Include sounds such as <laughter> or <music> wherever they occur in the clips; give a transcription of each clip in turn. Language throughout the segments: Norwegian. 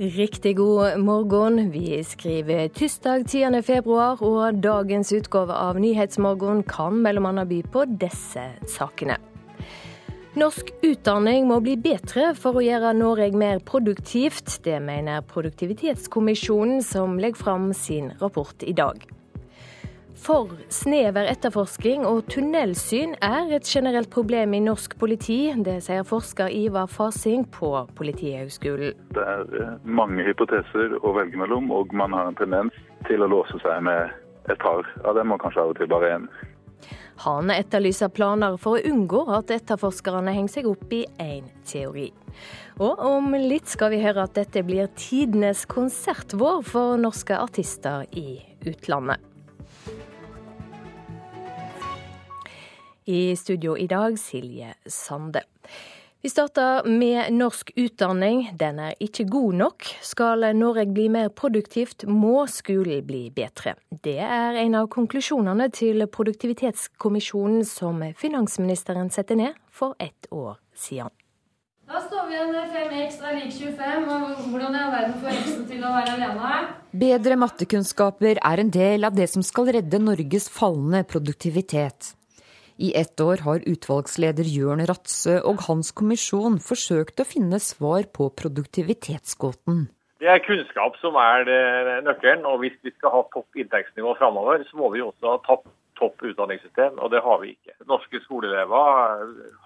Riktig god morgen. Vi skriver tirsdag 10. februar, og dagens utgave av Nyhetsmorgen kan bl.a. by på disse sakene. Norsk utdanning må bli bedre for å gjøre Norge mer produktivt. Det mener Produktivitetskommisjonen, som legger fram sin rapport i dag. For snever etterforsking og tunnelsyn er et generelt problem i norsk politi. Det sier forsker Ivar Fasing på Politihøgskolen. Det er eh, mange hypoteser å velge mellom, og man har en tendens til å låse seg med et par av dem, og kanskje av og til bare én. Han etterlyser planer for å unngå at etterforskerne henger seg opp i én teori. Og om litt skal vi høre at dette blir tidenes konsertvår for norske artister i utlandet. I studio i dag, Silje Sande. Vi starter med norsk utdanning. Den er ikke god nok. Skal Norge bli mer produktivt, må skolen bli bedre. Det er en av konklusjonene til Produktivitetskommisjonen som finansministeren setter ned for ett år siden. Da står vi igjen med 5x er lik 25, og hvordan i all verden får x til å være alene? her? Bedre mattekunnskaper er en del av det som skal redde Norges fallende produktivitet. I ett år har utvalgsleder Jørn Ratse og hans kommisjon forsøkt å finne svar på produktivitetsgåten. Det er kunnskap som er nøkkelen. og Hvis vi skal ha topp inntektsnivå framover, så må vi også ha topp, topp utdanningssystem, og det har vi ikke. Norske skoleelever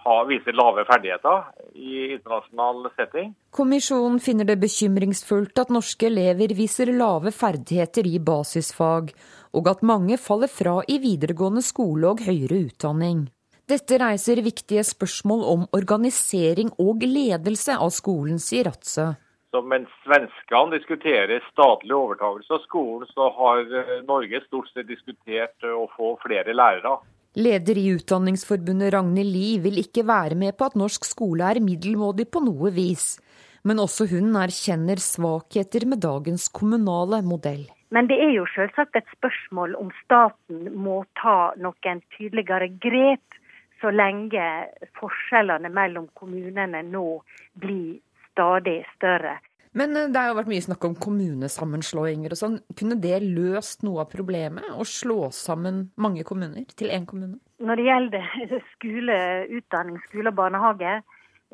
har, viser lave ferdigheter i internasjonal setting. Kommisjonen finner det bekymringsfullt at norske elever viser lave ferdigheter i basisfag, og at mange faller fra i videregående skole og høyere utdanning. Dette reiser viktige spørsmål om organisering og ledelse av skolen, sier Ratse. Så mens svenskene diskuterer statlig overtakelse av skolen, så har eh, Norge stort sett diskutert eh, å få flere lærere. Leder i Utdanningsforbundet Ragnhild Lie vil ikke være med på at norsk skole er middelmådig på noe vis. Men også hun erkjenner svakheter med dagens kommunale modell. Men det er jo selvsagt et spørsmål om staten må ta noen tydeligere grep så lenge forskjellene mellom kommunene nå blir stadig større. Men eh, det har jo vært mye snakk om kommunesammenslåinger og sånn. Kunne det løst noe av problemet, å slå sammen mange kommuner til én kommune? Når det gjelder <laughs> skole, utdanning, skole og barnehage,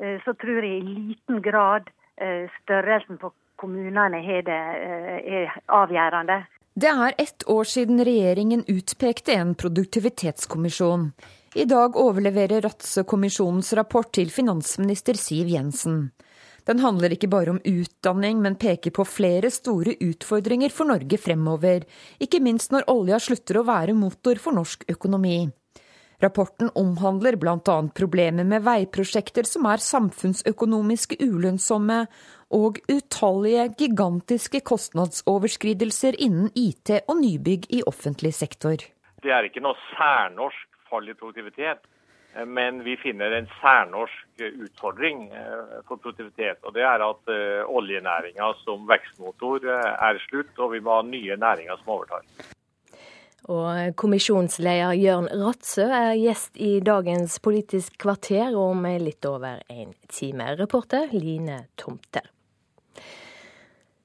eh, så tror jeg i liten grad eh, størrelsen på kommunene er avgjørende. Det er ett år siden regjeringen utpekte en produktivitetskommisjon. I dag overleverer Ratse-kommisjonens rapport til finansminister Siv Jensen. Den handler ikke bare om utdanning, men peker på flere store utfordringer for Norge fremover, ikke minst når olja slutter å være motor for norsk økonomi. Rapporten omhandler bl.a. problemer med veiprosjekter som er samfunnsøkonomisk ulønnsomme, og utallige gigantiske kostnadsoverskridelser innen IT og nybygg i offentlig sektor. Det er ikke noe særnorsk fall i produktivitet, men vi finner en særnorsk utfordring eh, for produktivitet. og Det er at eh, oljenæringa som vekstmotor eh, er slutt, og vi må ha nye næringer som overtar. Og kommisjonsleder Jørn Ratsø er gjest i dagens Politisk kvarter om litt over en time. Reporter Line Tomter.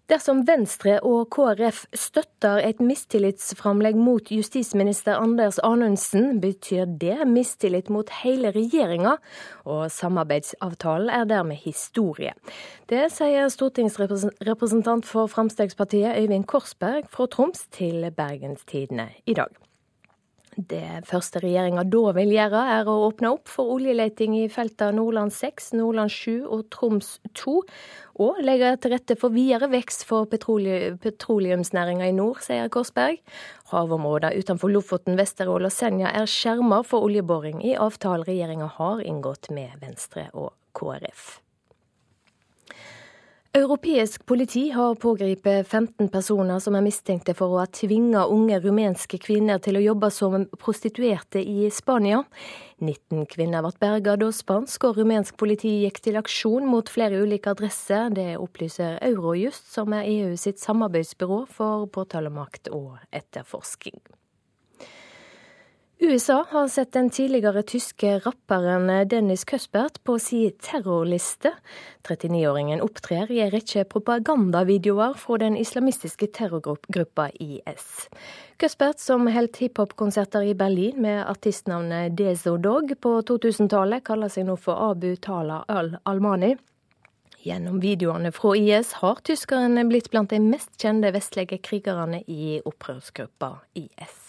Dersom Venstre og KrF støtter et mistillitsframlegg mot justisminister Anders Anundsen, betyr det mistillit mot hele regjeringa, og samarbeidsavtalen er dermed historie. Det sier stortingsrepresentant for Frp Øyvind Korsberg fra Troms til Bergenstidene i dag. Det første regjeringa da vil gjøre, er å åpne opp for oljeleting i feltene Nordland 6, Nordland 7 og Troms 2, og legge til rette for videre vekst for petroleumsnæringa i nord, sier Korsberg. Havområder utenfor Lofoten, Vesterålen og Senja er skjermet for oljeboring i avtalen regjeringa har inngått med Venstre og KrF. Europeisk politi har pågrepet 15 personer som er mistenkte for å ha tvinga unge rumenske kvinner til å jobbe som prostituerte i Spania. 19 kvinner ble berga da spansk og rumensk politi gikk til aksjon mot flere ulike adresser. Det opplyser Eurojust, som er EU sitt samarbeidsbyrå for påtalemakt og etterforsking. USA har sett den tidligere tyske rapperen Dennis Cuspert på si terrorliste. 39-åringen opptrer i en rekke propagandavideoer fra den islamistiske terrorgruppa IS. Cuspert, som holdt hiphopkonserter i Berlin med artistnavnet Dezo Dog på 2000-tallet, kaller seg nå for Abu Tala al-Almani. Gjennom videoene fra IS har tyskeren blitt blant de mest kjente vestlige krigerne i opprørsgruppa IS.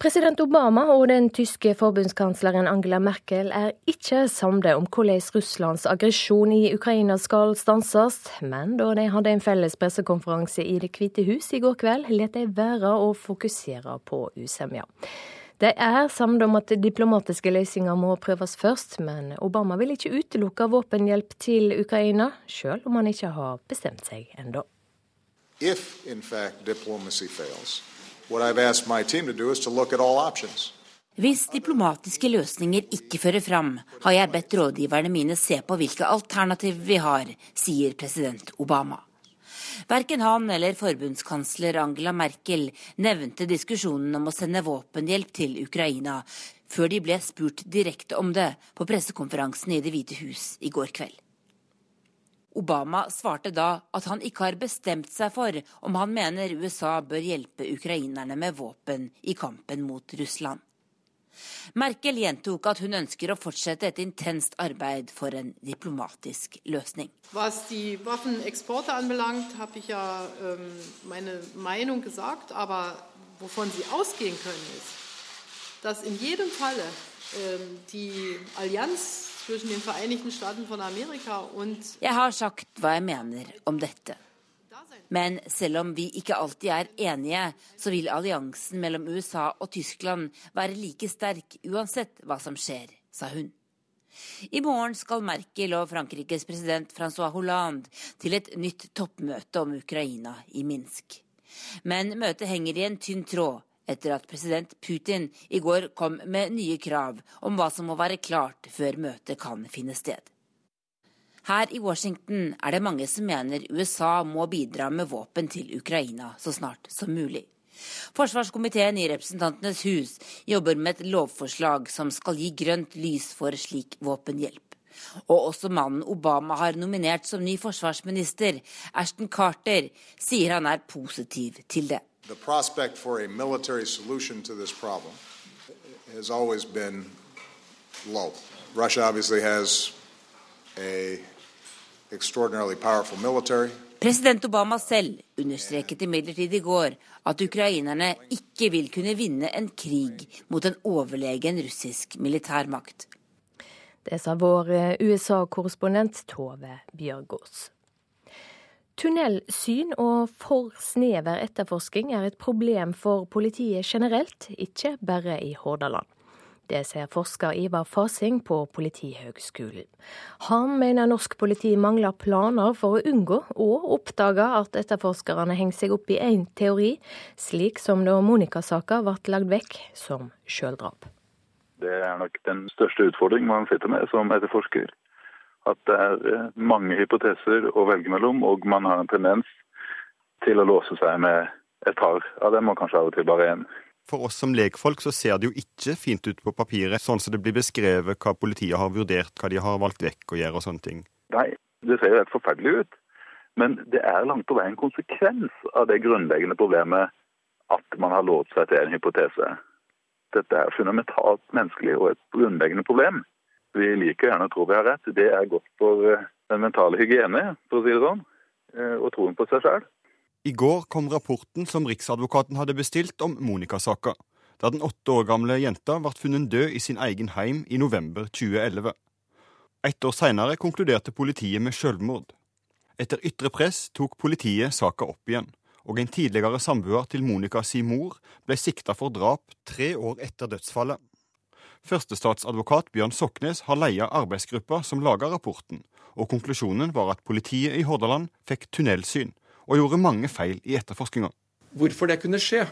President Obama og den tyske forbundskansleren Angela Merkel er ikke samde om hvordan Russlands aggresjon i Ukraina skal stanses, men da de hadde en felles pressekonferanse i Det hvite hus i går kveld, lot de være å fokusere på usemja. De er samde om at diplomatiske løsninger må prøves først, men Obama vil ikke utelukke våpenhjelp til Ukraina, sjøl om han ikke har bestemt seg ennå. If in fact diplomacy Hvis diplomatiske løsninger ikke fører fram, har jeg bedt rådgiverne mine se på hvilke alternativer vi har, sier president Obama. Verken han eller forbundskansler Angela Merkel nevnte diskusjonen om å sende våpenhjelp til Ukraina, før de ble spurt direkte om det på pressekonferansen i Det hvite hus i går kveld. Obama svarte da at han ikke har bestemt seg for om han mener USA bør hjelpe ukrainerne med våpen i kampen mot Russland. Merkel gjentok at hun ønsker å fortsette et intenst arbeid for en diplomatisk løsning. Hva de Waffenexporte anbelangt, habe ich ja ähm, meine Meinung gesagt, aber wovon Sie ausgehen können, ist, dass in jedem Falle ähm, die Allianz jeg har sagt hva jeg mener om dette. Men selv om vi ikke alltid er enige, så vil alliansen mellom USA og Tyskland være like sterk uansett hva som skjer, sa hun. I morgen skal Merkel og Frankrikes president Francois Hollande til et nytt toppmøte om Ukraina i Minsk. Men møtet henger i en tynn tråd etter at president Putin i går kom med nye krav om hva som må være klart før møtet kan finne sted. Her i Washington er det mange som mener USA må bidra med våpen til Ukraina så snart som mulig. Forsvarskomiteen i Representantenes hus jobber med et lovforslag som skal gi grønt lys for slik våpenhjelp. Og også mannen Obama har nominert som ny forsvarsminister, Ashton Carter, sier han er positiv til det the prospect for a military solution to this problem has always been low. Russia obviously has a extraordinarily powerful military. President Obama selv understreket imidlertid i går at ukrainerne ikke vil kunne vinne en krig mot en overlegen russisk militærmakt. Det sa vår USA-korrespondent Tove Bjørgaas. Tunnelsyn og for snever etterforsking er et problem for politiet generelt, ikke bare i Hordaland. Det sier forsker Ivar Fasing på Politihøgskolen. Han mener norsk politi mangler planer for å unngå og oppdage at etterforskerne henger seg opp i én teori, slik som da Monica-saka ble lagd vekk som sjøldrap. Det er nok den største utfordringen man sitter med som etterforsker at det er eh, mange hypoteser å velge mellom, og man har en tendens til å låse seg med et par av dem, og kanskje av og til bare én. For oss som lekfolk så ser det jo ikke fint ut på papiret, sånn som det blir beskrevet hva politiet har vurdert, hva de har valgt vekk å gjøre og sånne ting. Nei, det ser jo helt forferdelig ut. Men det er langt på vei en konsekvens av det grunnleggende problemet at man har låst seg til en hypotese. Dette er fundamentalt menneskelig og et grunnleggende problem. Vi liker gjerne å tro vi har rett. Det er godt for eh, den mentale hygiene, for å si det sånn, eh, og troen på seg sjøl. I går kom rapporten som Riksadvokaten hadde bestilt om Monica-saka, da den åtte år gamle jenta ble funnet død i sin egen heim i november 2011. Ett år seinere konkluderte politiet med selvmord. Etter ytre press tok politiet saka opp igjen, og en tidligere samboer til Monica si mor ble sikta for drap tre år etter dødsfallet. Førstestatsadvokat Bjørn Soknes har leia arbeidsgruppa som laga rapporten, og konklusjonen var at politiet i Hordaland fikk tunnelsyn og gjorde mange feil i etterforskninga. Hvorfor det kunne skje,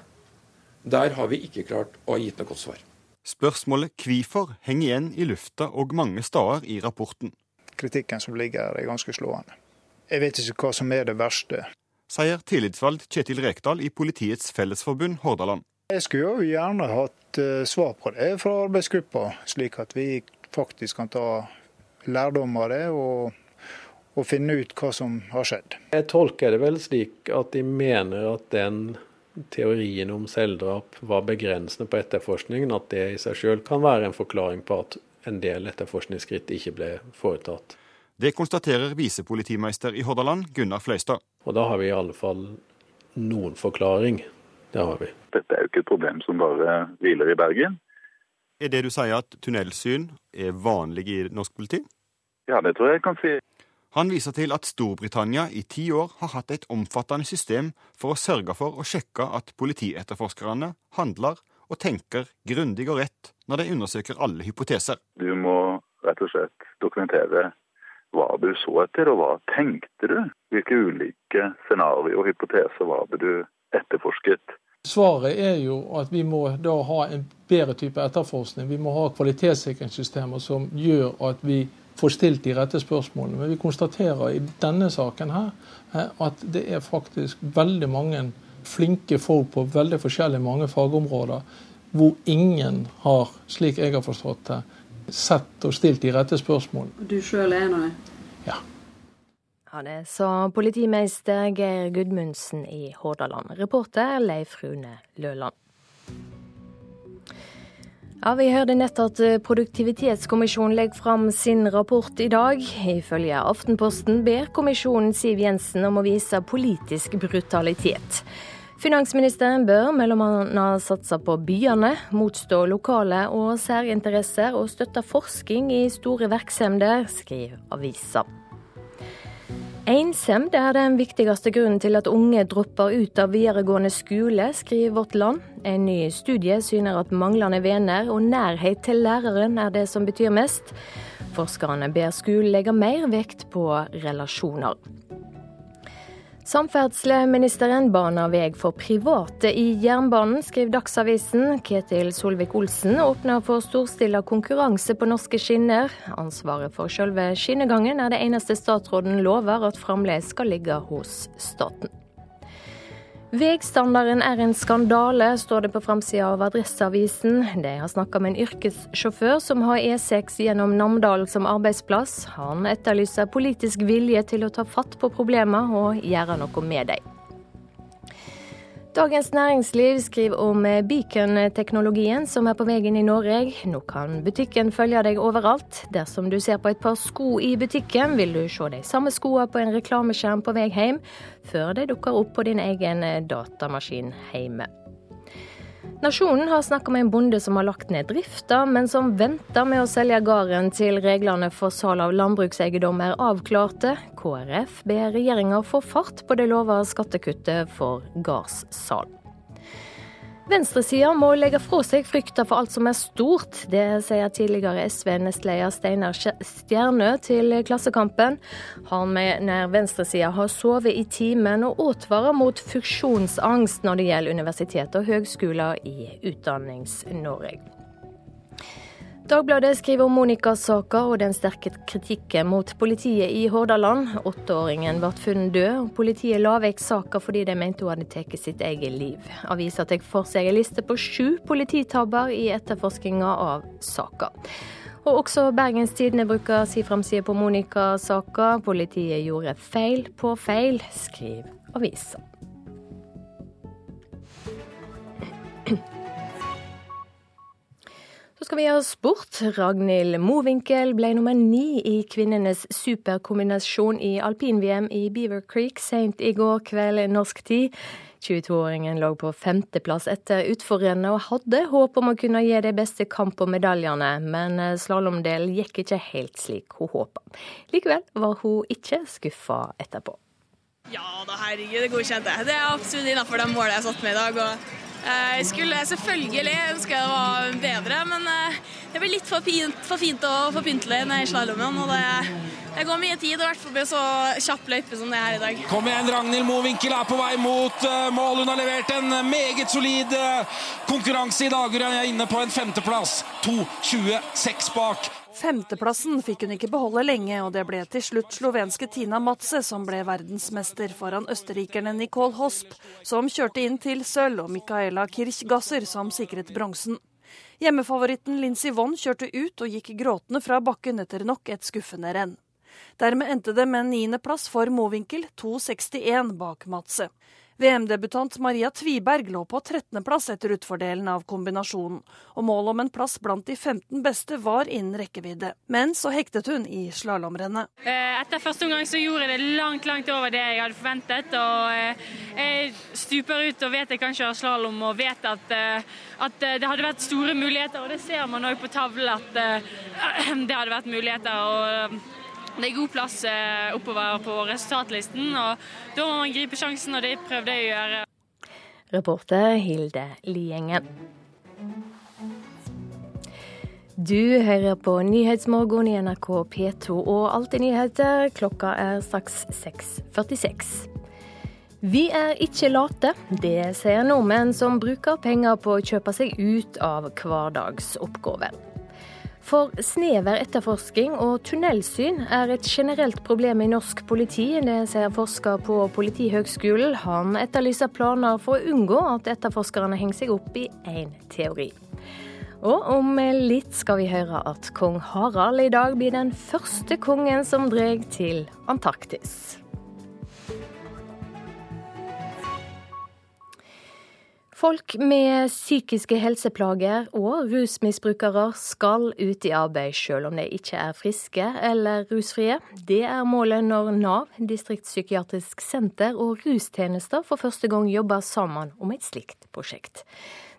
der har vi ikke klart å ha gitt noe godt svar. Spørsmålet hvorfor henger igjen i lufta og mange steder i rapporten. Kritikken som ligger her er ganske slående. Jeg vet ikke hva som er det verste. Sier tillitsvalgt Kjetil Rekdal i Politiets Fellesforbund Hordaland. Jeg skulle jo gjerne hatt eh, svar på det fra arbeidsgruppa, slik at vi faktisk kan ta lærdom av det og, og finne ut hva som har skjedd. Jeg tolker det vel slik at de mener at den teorien om selvdrap var begrensende på etterforskningen, at det i seg selv kan være en forklaring på at en del etterforskningsskritt ikke ble foretatt. Det konstaterer visepolitimeister i Hordaland, Gunnar Fløystad. Og da har vi i alle fall noen forklaring. Det har vi. Dette er jo ikke et problem som bare hviler i Bergen. Er det du sier at tunnelsyn er vanlig i norsk politi? Ja, det tror jeg jeg kan si. Han viser til at Storbritannia i ti år har hatt et omfattende system for å sørge for å sjekke at politietterforskerne handler og tenker grundig og rett når de undersøker alle hypoteser. Du må rett og slett dokumentere hva du så etter, og hva tenkte du? Hvilke ulike scenarioer og hypoteser var det du etterforsket? Svaret er jo at vi må da ha en bedre type etterforskning. Vi må ha kvalitetssikringssystemer som gjør at vi får stilt de rette spørsmålene. Men vi konstaterer i denne saken her eh, at det er faktisk veldig mange flinke folk på veldig forskjellige mange fagområder hvor ingen har, slik jeg har forstått det, sett og stilt de rette spørsmålene. Du sjøl er en av dem? Ja. Det sa politimeister Geir Gudmundsen i Hordaland. Reporter Leif Rune Løland. Ja, Vi hørte nett at eh, Produktivitetskommisjonen legger fram sin rapport i dag. Ifølge Aftenposten ber kommisjonen Siv Jensen om å vise politisk brutalitet. Finansministeren bør bl.a. satse på byene, motstå lokale og særinteresser og støtte forskning i store virksomheter, skriver avisa. Ensemd er den viktigste grunnen til at unge dropper ut av videregående skole, skriver Vårt Land. En ny studie syner at manglende venner og nærhet til læreren er det som betyr mest. Forskerne ber skolen legge mer vekt på relasjoner. Samferdselsministeren baner vei for private i jernbanen, skriver Dagsavisen. Ketil Solvik-Olsen åpner for storstilla konkurranse på norske skinner. Ansvaret for selve skinnegangen er det eneste statsråden lover at fremdeles skal ligge hos staten. Veistandarden er en skandale, står det på framsida av Adresseavisen. De har snakka med en yrkessjåfør som har E6 gjennom Namdal som arbeidsplass. Han etterlyser politisk vilje til å ta fatt på problemene og gjøre noe med dem. Dagens Næringsliv skriver om beacon-teknologien som er på vei i Norge. Nå kan butikken følge deg overalt. Dersom du ser på et par sko i butikken, vil du se de samme skoene på en reklameskjerm på vei hjem, før de dukker opp på din egen datamaskin hjemme. Nasjonen har snakka med en bonde som har lagt ned drifta, men som venter med å selge gården til reglene for salg av landbrukseiendom er avklarte. KrF ber regjeringa få fart på det lova skattekuttet for gardssalg. Venstresida må legge fra seg frykta for alt som er stort. Det sier tidligere SV-nestleder Steinar Stjernø til Klassekampen. Han mener venstresida har sovet i timen og advarer mot funksjonsangst når det gjelder universitet og høgskoler i Utdannings-Norge. Dagbladet skriver om Monica-saka og den sterke kritikken mot politiet i Hordaland. Åtteåringen ble funnet død, og politiet la vekk saka fordi de mente hun hadde tatt sitt eget liv. Avisa tar for seg en liste på sju polititabber i etterforskninga av saka. Og også Bergens Tidende bruker si framside på Monica-saka. Politiet gjorde feil på feil, skriver avisa. Skal vi ha sport. Ragnhild Mowinckel ble nummer ni i kvinnenes superkombinasjon i alpin-VM i Beaver Creek seint i går kveld norsk tid. 22-åringen lå på femteplass etter utforrennet og hadde håp om å kunne gi de beste kamp og medaljene, men slalåmdelen gikk ikke helt slik hun håpa. Likevel var hun ikke skuffa etterpå. Ja da, herregud, det godkjente jeg. Det er absolutt innafor de målene jeg satte meg i dag. og Eh, jeg skulle selvfølgelig ønske det var bedre, men eh, det blir litt for fint, for fint og for pyntelig i slalåmen. Det, går mye tid, i hvert fall blir så kjapp løype som det er i dag. Kom igjen, Ragnhild Mowinckel er på vei mot eh, mål. Hun har levert en meget solid konkurranse i dag. Hun er inne på en femteplass. 2.26 bak. Femteplassen fikk hun ikke beholde lenge, og det ble til slutt slovenske Tina Matze som ble verdensmester foran østerrikerne Nicole Hosp, som kjørte inn til sølv, og Micaela Kirchgasser som sikret bronsen. Hjemmefavoritten Lincy Vonn kjørte ut og gikk gråtende fra bakken etter nok et skuffende renn. Dermed endte det med en niendeplass for Mowinckel, 2,61 bak Matze. VM-debutant Maria Tviberg lå på 13.-plass etter utfordelen av kombinasjonen, og målet om en plass blant de 15 beste var innen rekkevidde. Men så hektet hun i slalåmrennet. Eh, etter første omgang så gjorde jeg det langt langt over det jeg hadde forventet. og eh, Jeg stuper ut og vet jeg kan kjøre slalåm og vet at, eh, at, det hadde vært store muligheter. Og det ser man òg på tavlen at <clears throat> det hadde vært muligheter. og det er god plass eh, oppover på resultatlisten, og da må man gripe sjansen, og det prøvde jeg å gjøre. Reporter Hilde Liengen. Du hører på Nyhetsmorgen i NRK P2 og Alltid nyheter. Klokka er straks 6.46. Vi er ikke late, det sier nordmenn som bruker penger på å kjøpe seg ut av hverdagsoppgaver. For snever etterforsking og tunnelsyn er et generelt problem i norsk politi. Det sier forsker på Politihøgskolen. Han etterlyser planer for å unngå at etterforskerne henger seg opp i én teori. Og om litt skal vi høre at kong Harald i dag blir den første kongen som drar til Antarktis. Folk med psykiske helseplager og rusmisbrukere skal ut i arbeid selv om de ikke er friske eller rusfrie. Det er målet når Nav, distriktspsykiatrisk senter og rustjenester for første gang jobber sammen om et slikt prosjekt.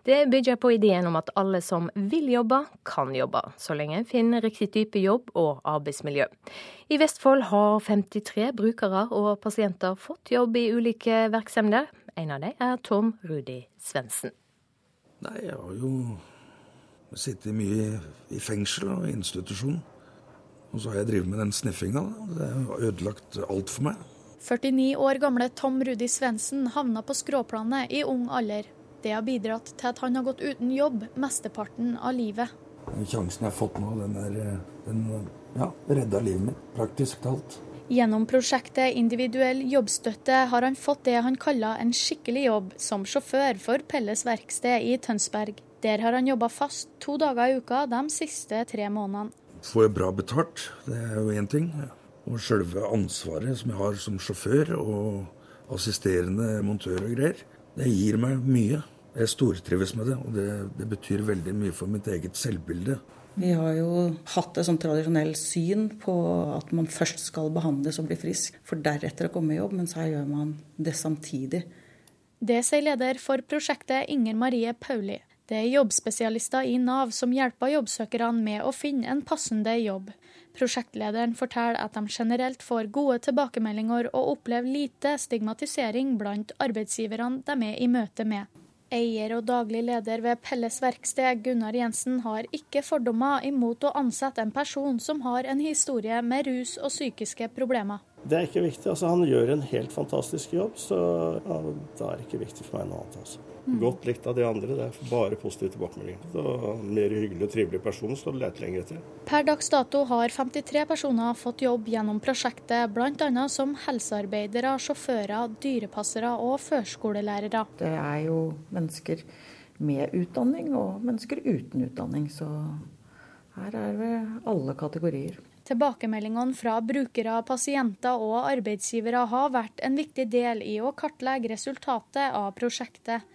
Det bygger på ideen om at alle som vil jobbe, kan jobbe, så lenge en finner riktig type jobb og arbeidsmiljø. I Vestfold har 53 brukere og pasienter fått jobb i ulike virksomheter, en av dem er Tom Rudi Svendsen. Nei, jeg har jo sittet mye i fengsel og institusjon. Og så har jeg drevet med den sniffinga. Det har ødelagt alt for meg. 49 år gamle Tom Rudi Svendsen havna på skråplanet i ung alder. Det har bidratt til at han har gått uten jobb mesteparten av livet. Den sjansen jeg har fått nå, den, er, den ja, redda livet mitt, praktisk talt. Gjennom prosjektet Individuell jobbstøtte har han fått det han kaller en skikkelig jobb som sjåfør for Pelles verksted i Tønsberg. Der har han jobba fast to dager i uka de siste tre månedene. Får jeg bra betalt, det er jo én ting. Og sjølve ansvaret som jeg har som sjåfør og assisterende montør og greier, det gir meg mye. Jeg stortrives med det, og det, det betyr veldig mye for mitt eget selvbilde. Vi har jo hatt et sånn tradisjonelt syn på at man først skal behandles og bli frisk, for deretter å komme i jobb, mens her gjør man det samtidig. Det sier leder for prosjektet Inger Marie Pauli. Det er jobbspesialister i Nav som hjelper jobbsøkerne med å finne en passende jobb. Prosjektlederen forteller at de generelt får gode tilbakemeldinger og opplever lite stigmatisering blant arbeidsgiverne de er i møte med. Eier og daglig leder ved Pelles verksted, Gunnar Jensen, har ikke fordommer imot å ansette en person som har en historie med rus og psykiske problemer. Det er ikke viktig. Altså, han gjør en helt fantastisk jobb, så ja, det er ikke viktig for meg noe annet. Altså. Mm. Godt likt av de andre. Det er bare positiv tilbakemelding. Så mer hyggelig og trivelig person skal du lete lenger etter. Per dags dato har 53 personer fått jobb gjennom prosjektet, bl.a. som helsearbeidere, sjåfører, dyrepassere og førskolelærere. Det er jo mennesker med utdanning og mennesker uten utdanning, så her er det alle kategorier. Tilbakemeldingene fra brukere, pasienter og arbeidsgivere har vært en viktig del i å kartlegge resultatet av prosjektet.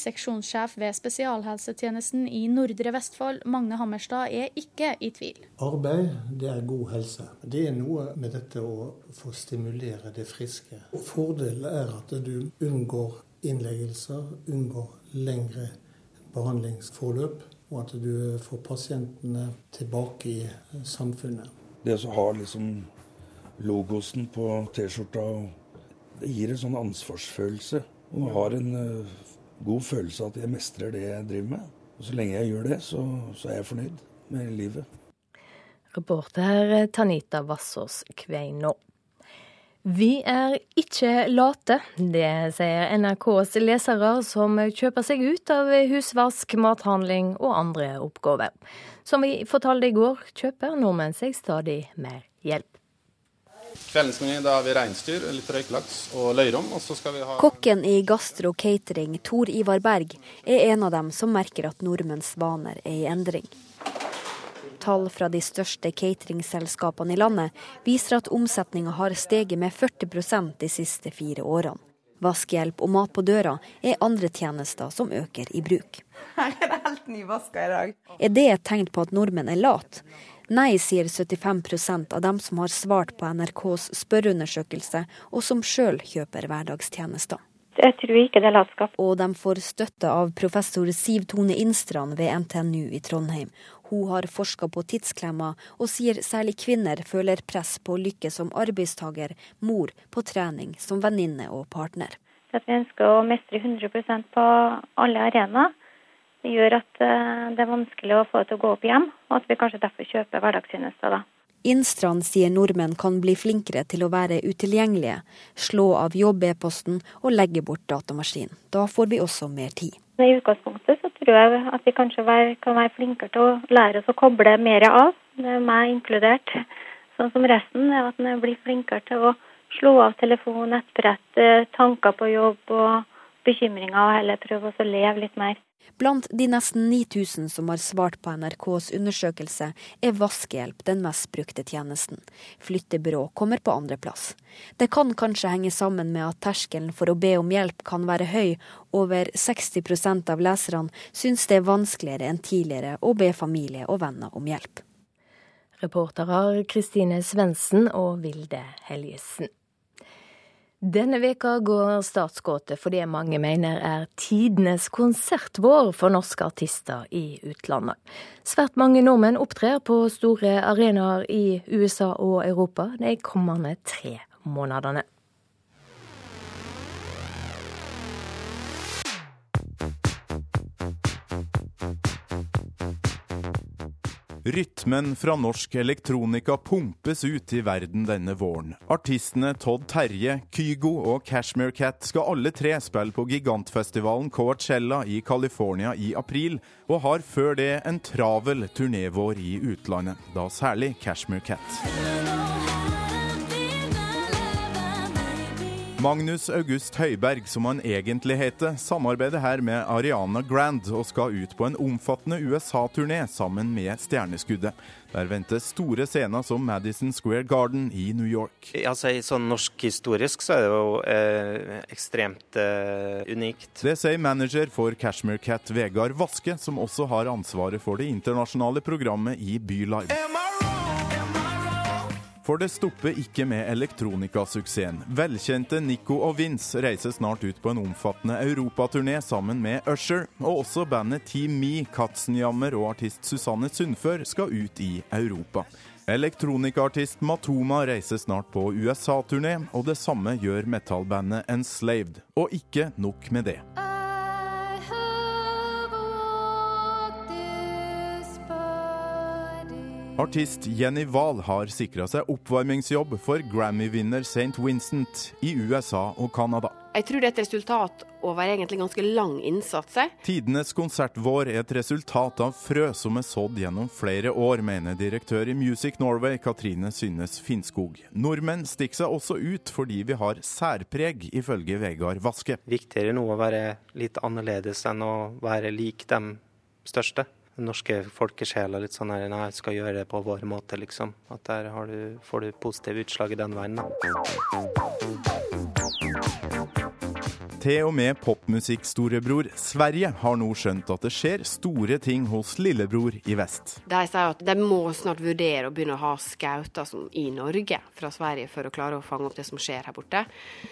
Seksjonssjef ved spesialhelsetjenesten i Nordre Vestfold, Magne Hammerstad, er ikke i tvil. Arbeid, det er god helse. Det er noe med dette å få stimulere det friske. Fordelen er at du unngår innleggelser, unngår lengre behandlingsforløp, og at du får pasientene tilbake i samfunnet. Det å ha liksom logosen på T-skjorta, det gir en sånn ansvarsfølelse. Og har en uh, god følelse av at jeg mestrer det jeg driver med. Og så lenge jeg gjør det, så, så er jeg fornøyd med livet. Reporter Tanita Vassås Kveino. Vi er ikke late, det sier NRKs lesere som kjøper seg ut av husvask, mathandling og andre oppgaver. Som vi fortalte i går, kjøper nordmenn seg stadig mer hjelp. Kveldens meny da har vi reinsdyr, litt røykelaks og løyrom. Og så skal vi ha Kokken i Gastro Catering, Tor Ivar Berg, er en av dem som merker at nordmenns vaner er i endring. Tall fra de største cateringselskapene i landet viser at omsetninga har steget med 40% de siste fire årene. Vaskehjelp og mat på døra er andre tjenester som øker i bruk. Her er det helt nyvaska i dag. Er det et tegn på at nordmenn er late? Nei, sier 75 av dem som har svart på NRKs spørreundersøkelse, og som sjøl kjøper hverdagstjenester. Jeg tror ikke det er latskap. Og de får støtte av professor Siv Tone Innstrand ved NTNU i Trondheim. Hun har forska på tidsklemma, og sier særlig kvinner føler press på å lykkes som arbeidstaker, mor, på trening, som venninne og partner. At vi ønsker å mestre 100% på alle arenaer. Det gjør at eh, det er vanskelig å få det til å gå opp hjem, og at vi kanskje derfor kjøper hverdagstjenester da. Innstrand sier nordmenn kan bli flinkere til å være utilgjengelige, slå av jobb-e-posten og legge bort datamaskinen. Da får vi også mer tid. I utgangspunktet så tror jeg at vi kanskje kan være flinkere til å lære oss å koble mer av. Det er meg inkludert. Sånn som resten er at en blir flinkere til å slå av telefon, nettbrett, tanker på jobb og bekymringer, og heller prøve å leve litt mer. Blant de nesten 9000 som har svart på NRKs undersøkelse, er vaskehjelp den mest brukte tjenesten. Flyttebyrå kommer på andreplass. Det kan kanskje henge sammen med at terskelen for å be om hjelp kan være høy. Over 60% av leserne syns det er vanskeligere enn tidligere å be familie og venner om hjelp. Reportere Kristine Svendsen og Vilde Helgesen. Denne veka går Statsgåte for det mange mener er tidenes konsertvår for norske artister i utlandet. Svært mange nordmenn opptrer på store arenaer i USA og Europa de kommende tre månedene. Rytmen fra norsk elektronika pumpes ut i verden denne våren. Artistene Todd Terje, Kygo og Cashmere Cat skal alle tre spille på gigantfestivalen Coachella i California i april, og har før det en travel turnévår i utlandet, da særlig Cashmere Cat. Magnus August Høiberg, som han egentlig heter, samarbeider her med Ariana Grand og skal ut på en omfattende USA-turné sammen med Stjerneskuddet. Der venter store scener som Madison Square Garden i New York. Altså, sånn Norsk historisk så er det jo eh, ekstremt eh, unikt. Det sier manager for Cashmere Cat Vegard Vaske, som også har ansvaret for det internasjonale programmet i Bylive. For det stopper ikke med elektronikasuksessen. Velkjente Nico og Vince reiser snart ut på en omfattende europaturné sammen med Usher, og også bandet Team Me, Katzenjammer og artist Susanne Sundfør skal ut i Europa. Elektronikaartist Matoma reiser snart på USA-turné, og det samme gjør metallbandet Enslaved. Og ikke nok med det. Artist Jenny Wahl har sikra seg oppvarmingsjobb for Grammy-vinner St. Vincent i USA og Canada. Jeg tror det er et resultat over egentlig ganske lang innsats. Tidenes konsertvår er et resultat av frø som er sådd gjennom flere år, mener direktør i Music Norway Katrine Synnes Finnskog. Nordmenn stikker seg også ut fordi vi har særpreg, ifølge Vegard Vaske. Viktigere nå å være litt annerledes enn å være lik de største norske folkesjela litt sånn her Nei, skal gjøre det på vår måte, liksom. At der du, får du positive utslag i den veien, da. Til og med popmusikkstorebror Sverige har nå skjønt at det skjer store ting hos lillebror i vest. De sier at de må snart vurdere å begynne å ha scouter i Norge fra Sverige for å klare å fange opp det som skjer her borte.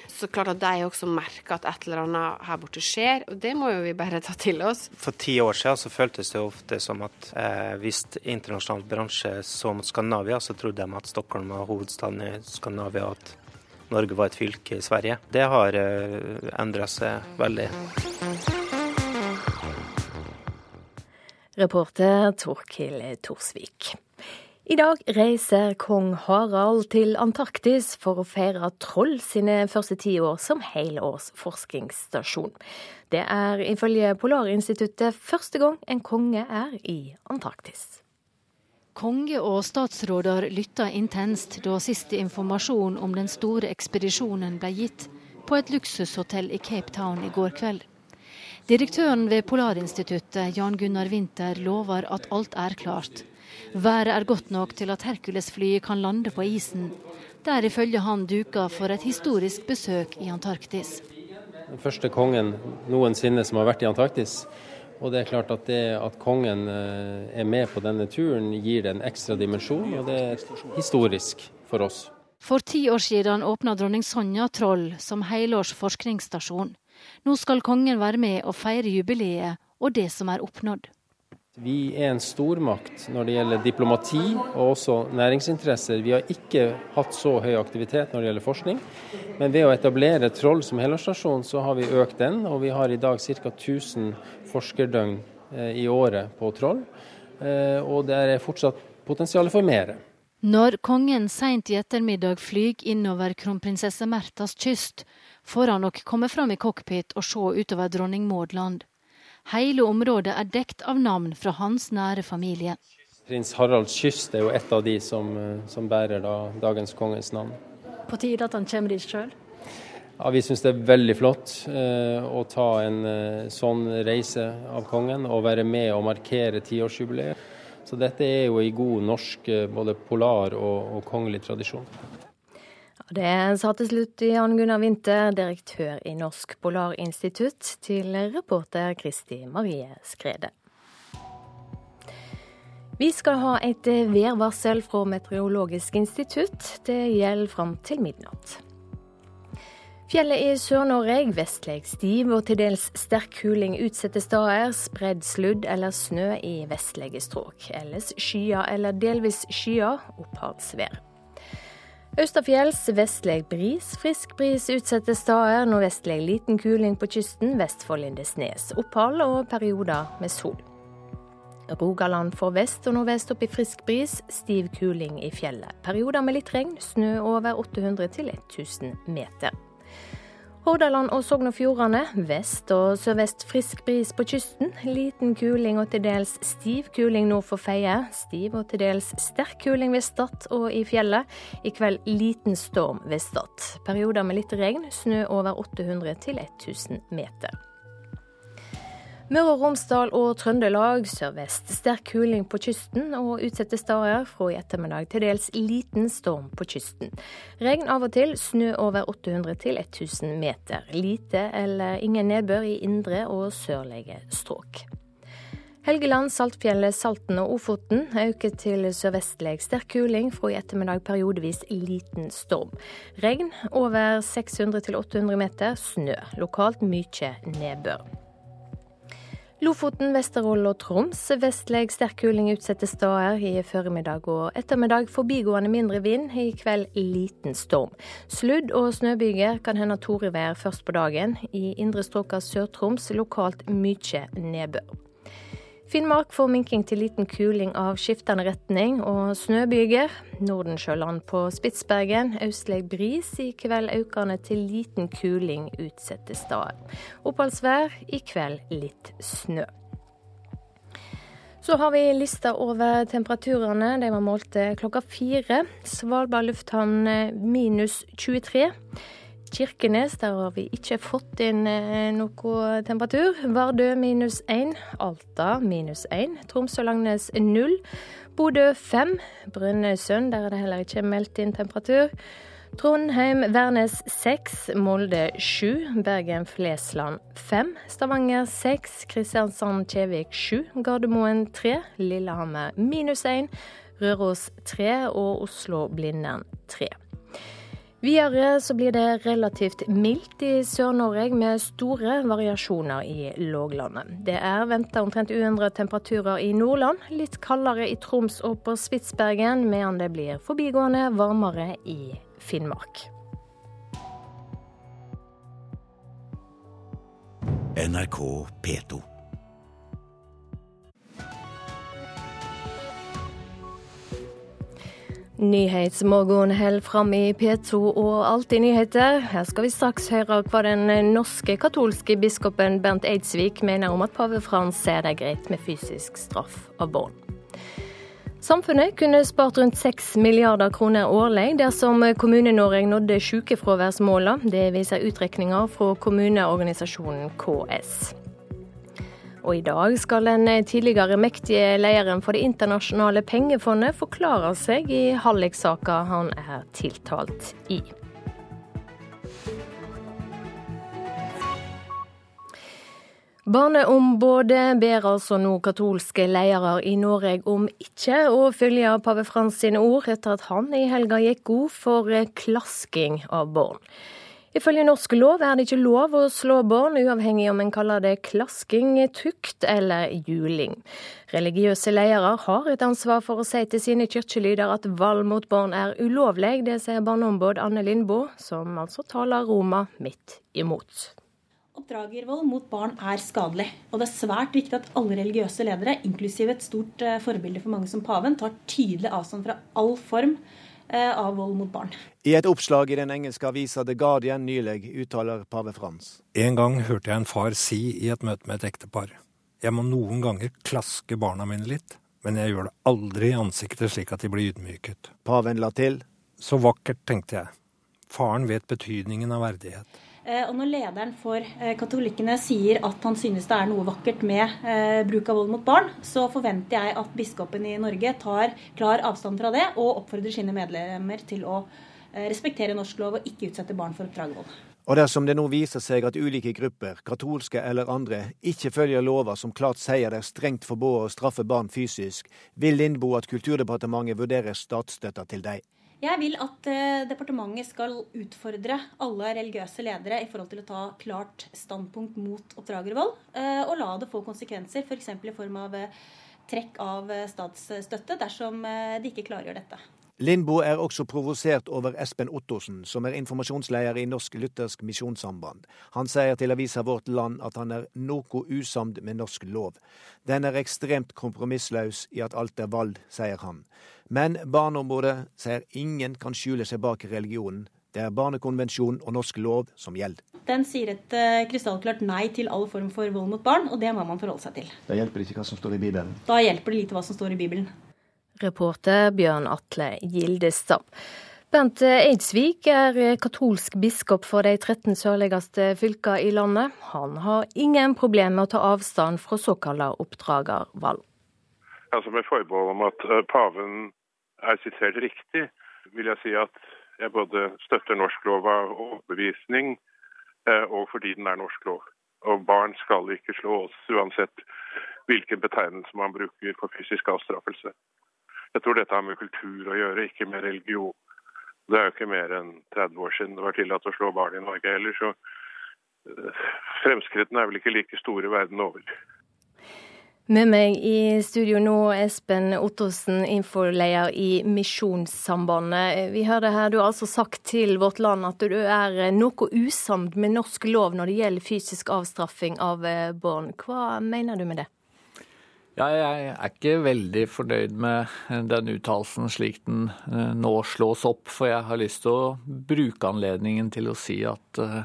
Så klart at de også merker at et eller annet her borte skjer, og det må jo vi bare ta til oss. For ti år siden så føltes det ofte som at eh, hvis internasjonal bransje så mot Skandinavia, så trodde de at Stockholm var hovedstaden i Skandinavia. at Norge var et fylke i Sverige. Det har eh, endra seg veldig. Reporter Torkil Torsvik. I dag reiser kong Harald til Antarktis for å feire Troll sine første ti år som helårs forskningsstasjon. Det er ifølge Polarinstituttet første gang en konge er i Antarktis. Konge og statsråder lytta intenst da siste informasjon om den store ekspedisjonen ble gitt på et luksushotell i Cape Town i går kveld. Direktøren ved Polarinstituttet, Jan Gunnar Winther, lover at alt er klart. Været er godt nok til at Hercules-flyet kan lande på isen. Det er ifølge han duka for et historisk besøk i Antarktis. Den første kongen noensinne som har vært i Antarktis. Og det er klart at det at kongen eh, er med på denne turen, gir det en ekstra dimensjon, og det er historisk for oss. For ti år siden åpna dronning Sonja Troll som helårs forskningsstasjon. Nå skal kongen være med og feire jubileet og det som er oppnådd. Vi er en stormakt når det gjelder diplomati og også næringsinteresser. Vi har ikke hatt så høy aktivitet når det gjelder forskning, men ved å etablere Troll som helårsstasjon, så har vi økt den. Og vi har i dag ca. 1000 forskerdøgn eh, i året på Troll. Eh, og det er fortsatt potensial for mer. Når kongen seint i ettermiddag flyr innover kronprinsesse Märthas kyst, får han nok komme fram i cockpit og se utover dronning Maud land. Hele området er dekt av navn fra hans nære familie. Prins Haralds kyst er jo et av de som, eh, som bærer da, dagens kongens navn. På tide at han kommer dit sjøl? Ja, Vi syns det er veldig flott eh, å ta en eh, sånn reise av kongen og være med og markere tiårsjubileet. Så dette er jo i god norsk eh, både polar og, og kongelig tradisjon. Det sa til slutt Jan Gunnar Winther, direktør i Norsk Polarinstitutt, til reporter Kristi Marie Skrede. Vi skal ha et værvarsel fra Meteorologisk institutt. Det gjelder fram til midnatt. Fjellet i Sør-Norge vestlig stiv og til dels sterk kuling utsatte steder. Spredd sludd eller snø i vestlige strøk. Ellers skyer eller delvis skyer, oppholdsvær. Østafjells vestlig bris, frisk bris utsatte steder. Nordvestlig liten kuling på kysten vest for Lindesnes. Opphold og perioder med sol. Rogaland får vest og nordvest opp i frisk bris, stiv kuling i fjellet. Perioder med litt regn, snø over 800 til 1000 meter. Hordaland og Sogn og Fjordane vest og sørvest frisk bris på kysten. Liten kuling og til dels stiv kuling nord for Feie. Stiv og til dels sterk kuling ved Stad og i fjellet. I kveld liten storm ved Stad. Perioder med litt regn, snø over 800 til 1000 meter. Møre og Romsdal og Trøndelag sørvest. Sterk kuling på kysten og utsatte steder. Fra i ettermiddag til dels liten storm på kysten. Regn av og til, snø over 800 til 1000 meter. Lite eller ingen nedbør i indre og sørlige strøk. Helgeland, Saltfjellet, Salten og Ofoten øker til sørvestlig sterk kuling. Fra i ettermiddag periodevis liten storm. Regn over 600 til 800 meter. Snø. Lokalt mye nedbør. Lofoten, Vesterålen og Troms vestlig sterk kuling utsatte steder. I formiddag og ettermiddag forbigående mindre vind. I kveld liten storm. Sludd- og snøbyger kan hende torevær først på dagen. I indre strøk av Sør-Troms lokalt mye nedbør. Finnmark får minking til liten kuling av skiftende retning og snøbyger. Nordensjøland på Spitsbergen østlig bris, i kveld økende til liten kuling utsatte steder. Oppholdsvær, i kveld litt snø. Så har vi lista over temperaturene. De var målt klokka fire. Svalbard lufthavn minus 23. Kirkenes, der har vi ikke fått inn eh, noe temperatur. Vardø minus én. Alta minus én. Tromsø-Langnes null. Bodø fem. Brønnøysund, der er det heller ikke meldt inn temperatur. Trondheim-Værnes seks. Molde sju. Bergen-Flesland fem. Stavanger seks. Kristiansand-Kjevik sju. Gardermoen tre. Lillehammer minus én. Røros tre. Og Oslo-Blindern tre. Videre så blir det relativt mildt i Sør-Norge, med store variasjoner i låglandet. Det er venta omtrent uendrede temperaturer i Nordland, litt kaldere i Troms og på Spitsbergen, medan det blir forbigående varmere i Finnmark. NRK P2. Nyhetsmorgen holder fram i P2 og Alltid nyheter. Her skal vi straks høre hva den norske katolske biskopen Bernt Eidsvik mener om at pave Frans ser det greit med fysisk straff av barn. Samfunnet kunne spart rundt 6 milliarder kroner årlig dersom Kommune-Norge nådde sykefraværsmålene. Det viser utrekninger fra kommuneorganisasjonen KS. Og i dag skal den tidligere mektige lederen for Det internasjonale pengefondet forklare seg i hallikssaka han er tiltalt i. Barneombudet ber altså nå katolske ledere i Norge om ikke å følge pave Frans sine ord etter at han i helga gikk god for klasking av barn. Ifølge norsk lov er det ikke lov å slå barn, uavhengig om en kaller det klasking, tukt eller juling. Religiøse ledere har et ansvar for å si til sine kirkelyder at vold mot barn er ulovlig. Det sier barneombud Anne Lindboe, som altså taler Roma midt imot. Oppdragervold mot barn er skadelig, og det er svært viktig at alle religiøse ledere, inklusiv et stort eh, forbilde for mange som paven, tar tydelig avstand fra all form av vold mot barn. I et oppslag i den engelske avisa The Guardian nylig uttaler pave Frans. En gang hørte jeg en far si i et møte med et ektepar. Jeg må noen ganger klaske barna mine litt, men jeg gjør det aldri i ansiktet slik at de blir ydmyket. Paven la til. Så vakkert, tenkte jeg. Faren vet betydningen av verdighet. Eh, og når lederen for eh, katolikkene sier at han synes det er noe vakkert med eh, bruk av vold mot barn, så forventer jeg at biskopen i Norge tar klar avstand fra det og oppfordrer sine medlemmer til å respektere norsk lov og ikke utsette barn for oppdragervold. Og dersom det nå viser seg at ulike grupper, katolske eller andre, ikke følger lover som klart sier det er strengt forbudt å straffe barn fysisk, vil Lindboe at Kulturdepartementet vurderer statsstøtta til dem. Jeg vil at eh, departementet skal utfordre alle religiøse ledere i forhold til å ta klart standpunkt mot oppdragervold, eh, og la det få konsekvenser, f.eks. For i form av eh, trekk av statsstøtte dersom de ikke klargjør dette. Lindboe er også provosert over Espen Ottosen, som er informasjonsleder i Norsk Luthersk Misjonssamband. Han sier til avisa Vårt Land at han er noe usamd med norsk lov. Den er ekstremt kompromissløs i at alt er valg, sier han. Men Barneombudet sier ingen kan skjule seg bak religionen. Det er Barnekonvensjonen og norsk lov som gjelder. Den sier et uh, krystallklart nei til all form for vold mot barn, og det må man forholde seg til. Da hjelper det ikke hva som står i Bibelen? Da hjelper det lite hva som står i Bibelen. Reporter Bjørn Atle Gildestad. Bent Eidsvik er katolsk biskop for de 13 sørligste fylkene i landet. Han har ingen problemer med å ta avstand fra såkalla oppdragervalg. Altså Med forbehold om at eh, paven er sitert riktig, vil jeg si at jeg både støtter norsk lov av overbevisning eh, og fordi den er norsk lov. Og barn skal ikke slås, uansett hvilken betegnelse man bruker for fysisk avstraffelse. Jeg tror dette har med kultur å gjøre, ikke med religion. Det er jo ikke mer enn 30 år siden det var tillatt å slå barn i Norge heller, så eh, fremskrittene er vel ikke like store verden over. Med meg i studio nå, Espen Ottosen, infoleder i Misjonssambandet. Vi hører her, Du har altså sagt til Vårt Land at du er noe usamd med norsk lov når det gjelder fysisk avstraffing av eh, barn. Hva mener du med det? Ja, jeg er ikke veldig fornøyd med den uttalelsen slik den eh, nå slås opp. For jeg har lyst til å bruke anledningen til å si at eh,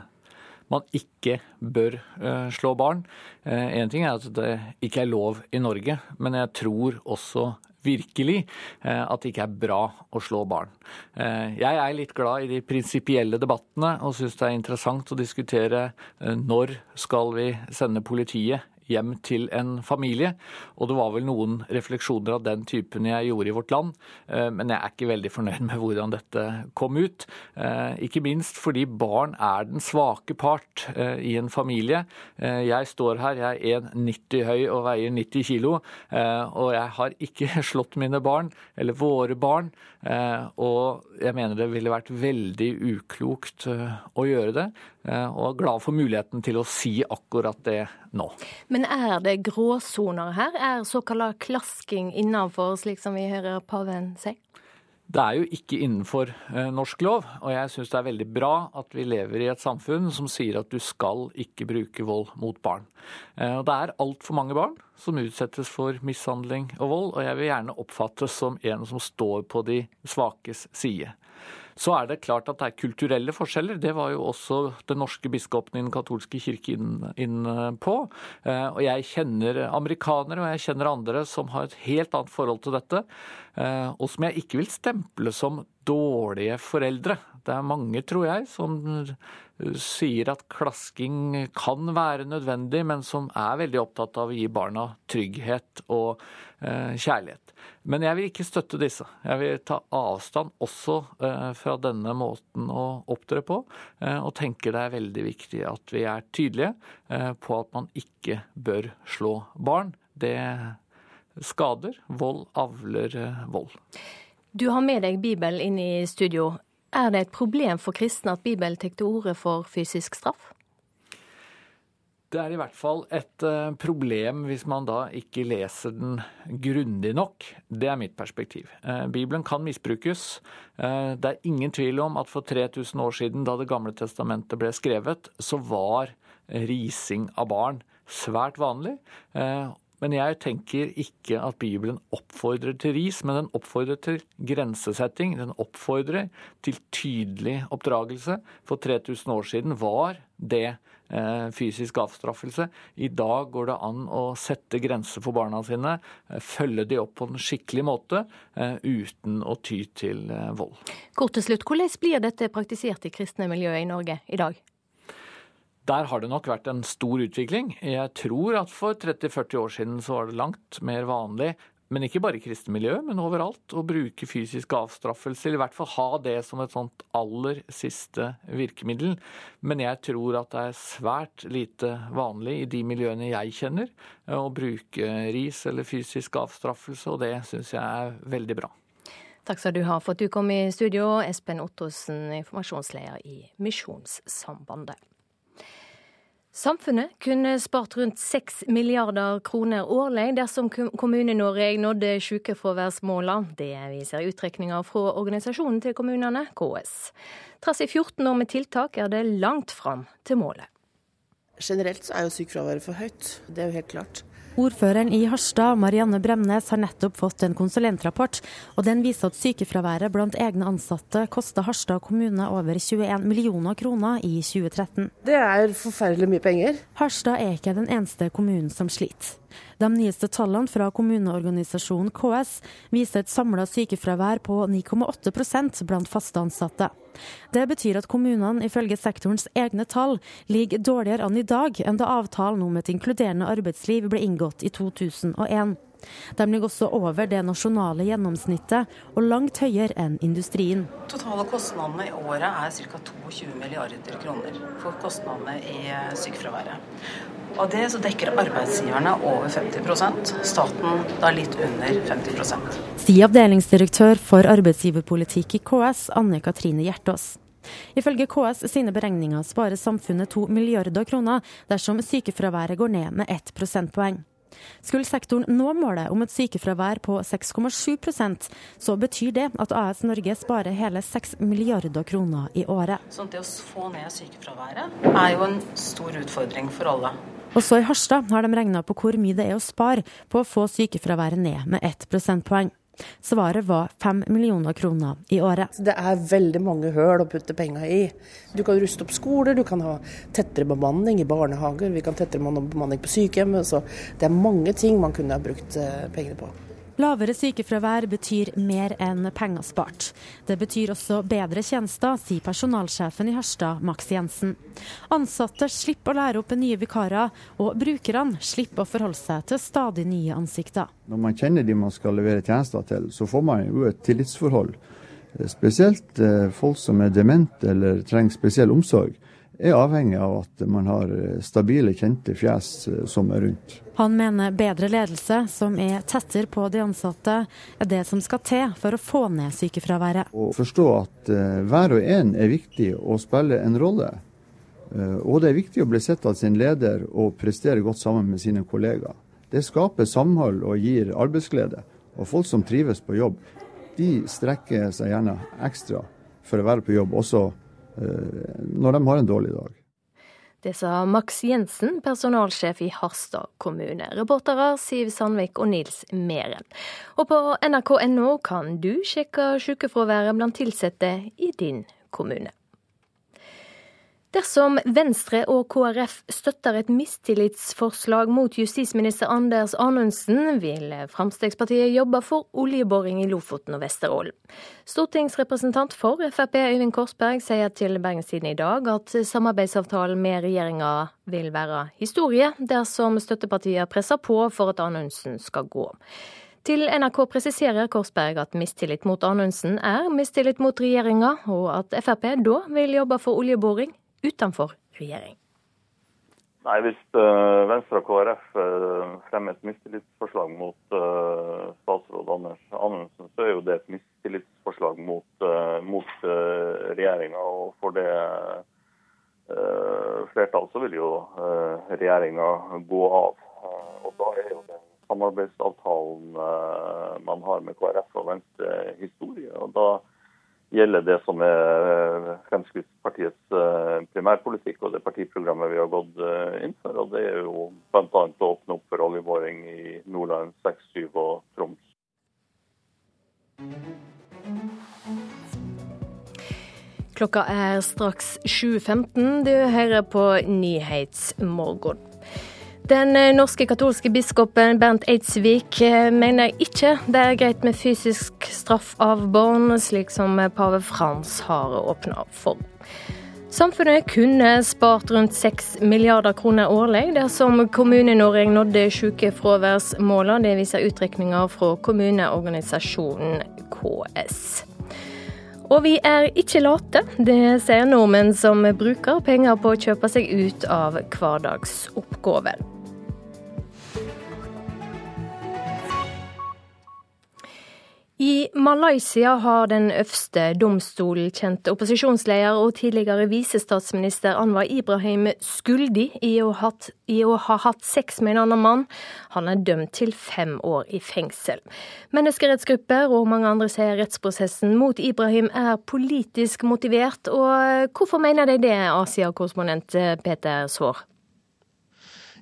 man ikke bør eh, slå barn. Én eh, ting er at det ikke er lov i Norge, men jeg tror også virkelig eh, at det ikke er bra å slå barn. Jeg er litt glad i de prinsipielle debattene og syns det er interessant å diskutere når skal vi sende politiet hjem til en familie. Og det var vel noen refleksjoner av den typen jeg gjorde i Vårt Land, eh, men jeg er ikke veldig fornøyd med hvordan dette kom ut. Eh, ikke minst fordi barn er den svake part eh, i en familie. Jeg står her, jeg er 1,90 høy og veier 90 kilo, og jeg har ikke <laughs> slått mine barn, eller våre barn. Og jeg mener det ville vært veldig uklokt å gjøre det, og er glad for muligheten til å si akkurat det nå. Men er det gråsoner her? Er såkalt klasking innenfor, slik som vi hører paven si? Det er jo ikke innenfor eh, norsk lov, og jeg syns det er veldig bra at vi lever i et samfunn som sier at du skal ikke bruke vold mot barn. Eh, det er altfor mange barn som utsettes for mishandling og vold, og jeg vil gjerne oppfattes som en som står på de svakes side. Så er det klart at det er kulturelle forskjeller. Det var jo også den norske biskopen i den katolske kirke inne på. Eh, og jeg kjenner amerikanere og jeg kjenner andre som har et helt annet forhold til dette. Eh, og som jeg ikke vil stemple som dårlige foreldre. Det er mange, tror jeg, som sier at klasking kan være nødvendig, men som er veldig opptatt av å gi barna trygghet og eh, kjærlighet. Men jeg vil ikke støtte disse. Jeg vil ta avstand også eh, fra denne måten å opptre på, eh, og tenker det er veldig viktig at vi er tydelige eh, på at man ikke bør slå barn. Det skader. Vold avler eh, vold. Du har med deg Bibelen inn i studio. Er det et problem for kristne at Bibelen tar til orde for fysisk straff? Det er i hvert fall et eh, problem hvis man da ikke leser den grundig nok. Det er mitt perspektiv. Eh, Bibelen kan misbrukes. Det er ingen tvil om at for 3000 år siden, da Det gamle testamentet ble skrevet, så var rising av barn svært vanlig. Men jeg tenker ikke at Bibelen oppfordrer til ris, men den oppfordrer til grensesetting. Den oppfordrer til tydelig oppdragelse. For 3000 år siden var det eh, fysisk avstraffelse. I dag går det an å sette grenser for barna sine, eh, følge de opp på en skikkelig måte, eh, uten å ty til vold. Kort til slutt, Hvordan blir dette praktisert i kristne miljøer i Norge i dag? Der har det nok vært en stor utvikling. Jeg tror at for 30-40 år siden så var det langt mer vanlig, men ikke bare i kristne men overalt, å bruke fysisk avstraffelse, eller i hvert fall ha det som et sånt aller siste virkemiddel. Men jeg tror at det er svært lite vanlig i de miljøene jeg kjenner, å bruke ris eller fysisk avstraffelse, og det syns jeg er veldig bra. Takk skal du ha for at du kom i studio, Espen Ottosen, informasjonsleder i Misjonssambandet. Samfunnet kunne spart rundt 6 milliarder kroner årlig dersom Kommune-Norge nådde sykefraværsmålene. Det viser utrekninger fra organisasjonen til kommunene, KS. Trass i 14 år med tiltak er det langt fram til målet. Generelt er jo sykefraværet for høyt, det er jo helt klart. Ordføreren i Harstad, Marianne Bremnes, har nettopp fått en konsulentrapport. og Den viser at sykefraværet blant egne ansatte kosta Harstad kommune over 21 millioner kroner i 2013. Det er forferdelig mye penger. Harstad er ikke den eneste kommunen som sliter. De nyeste tallene fra kommuneorganisasjonen KS viser et samla sykefravær på 9,8 blant faste ansatte. Det betyr at kommunene ifølge sektorens egne tall ligger dårligere an i dag enn da avtalen om et inkluderende arbeidsliv ble inngått i 2001. De ligger også over det nasjonale gjennomsnittet, og langt høyere enn industrien. Totale kostnadene i året er ca. 22 milliarder kroner for kostnadene i sykefraværet. Av det så dekker arbeidsgiverne over 50% staten da litt under 50 Sier avdelingsdirektør for arbeidsgiverpolitikk i KS, Anne Katrine Hjertås. Ifølge KS sine beregninger sparer samfunnet to milliarder kroner dersom sykefraværet går ned med ett prosentpoeng. Skulle sektoren nå målet om et sykefravær på 6,7% så betyr det at AS Norge sparer hele 6 milliarder kroner i året. Sånn det å få ned sykefraværet er jo en stor utfordring for alle. Også i Harstad har de regna på hvor mye det er å spare på å få sykefraværet ned med ett prosentpoeng. Svaret var fem millioner kroner i året. Det er veldig mange høl å putte penger i. Du kan ruste opp skoler, du kan ha tettere bemanning i barnehager, vi kan tettere bemanning på sykehjemmet. Så det er mange ting man kunne ha brukt eh, pengene på. Lavere sykefravær betyr mer enn penger spart. Det betyr også bedre tjenester, sier personalsjefen i Harstad, Max Jensen. Ansatte slipper å lære opp nye vikarer, og brukerne slipper å forholde seg til stadig nye ansikter. Når man kjenner de man skal levere tjenester til, så får man jo et tillitsforhold. Spesielt eh, folk som er demente eller trenger spesiell omsorg er avhengig av at man har eh, stabile, kjente fjes eh, som er rundt. Han mener bedre ledelse, som er tettere på de ansatte, er det som skal til for å få ned sykefraværet. Å forstå at uh, hver og en er viktig å spille en rolle. Og det er viktig å bli sett av sin leder og prestere godt sammen med sine kollegaer. Det skaper samhold og gir arbeidsglede. Og folk som trives på jobb, de strekker seg gjerne ekstra for å være på jobb, også eh, når de har en dårlig dag. Det sa Max Jensen, personalsjef i Harstad kommune. Reportere Siv Sandvik og Nils Meren. Og på nrk.no kan du sjekke sykefraværet blant ansatte i din kommune. Dersom Venstre og KrF støtter et mistillitsforslag mot justisminister Anders Anundsen, vil Fremskrittspartiet jobbe for oljeboring i Lofoten og Vesterålen. Stortingsrepresentant for Frp Øyvind Korsberg sier til Bergenstiden i dag at samarbeidsavtalen med regjeringa vil være historie, dersom støttepartiet presser på for at Anundsen skal gå. Til NRK presiserer Korsberg at mistillit mot Anundsen er mistillit mot regjeringa, og at Frp da vil jobbe for oljeboring utenfor regjering? Nei, Hvis uh, Venstre og KrF eh, fremmer et mistillitsforslag mot uh, statsråd Anders Anundsen, så er jo det et mistillitsforslag mot, mot regjeringa. Og for det flertall så vil jo regjeringa gå av. og da er jo den samarbeidsavtalen man har med KrF og Venstre historie. og da gjelder det som er eh, eh, primærpolitikk og det partiprogrammet vi har gått eh, inn for. Og det er jo bl.a. å åpne opp for oljeboring i Nordland 6, 7 og Troms. Klokka er straks 7.15. Du hører på Nyhetsmorgen. Den eh, norske katolske biskopen Bernt Eidsvik eh, mener ikke det er greit med fysisk straff av barn, slik som pave Frans har åpna for. Samfunnet kunne spart rundt 6 milliarder kroner årlig dersom Kommune-Norge nådde sykefraværsmålene. Det viser utrekninger fra kommuneorganisasjonen KS. Og vi er ikke late, det sier nordmenn som bruker penger på å kjøpe seg ut av hverdagsoppgaver. I Malaysia har den øverste domstolen kjent opposisjonsleder og tidligere visestatsminister Anwar Ibrahim skyldig i å, hatt, i å, ha hatt sex med en annen mann. Han er dømt til fem år i fengsel. Menneskerettsgrupper og mange andre sier rettsprosessen mot Ibrahim er politisk motivert. Og hvorfor mener de det, Asia-korrespondent Peter Svaar?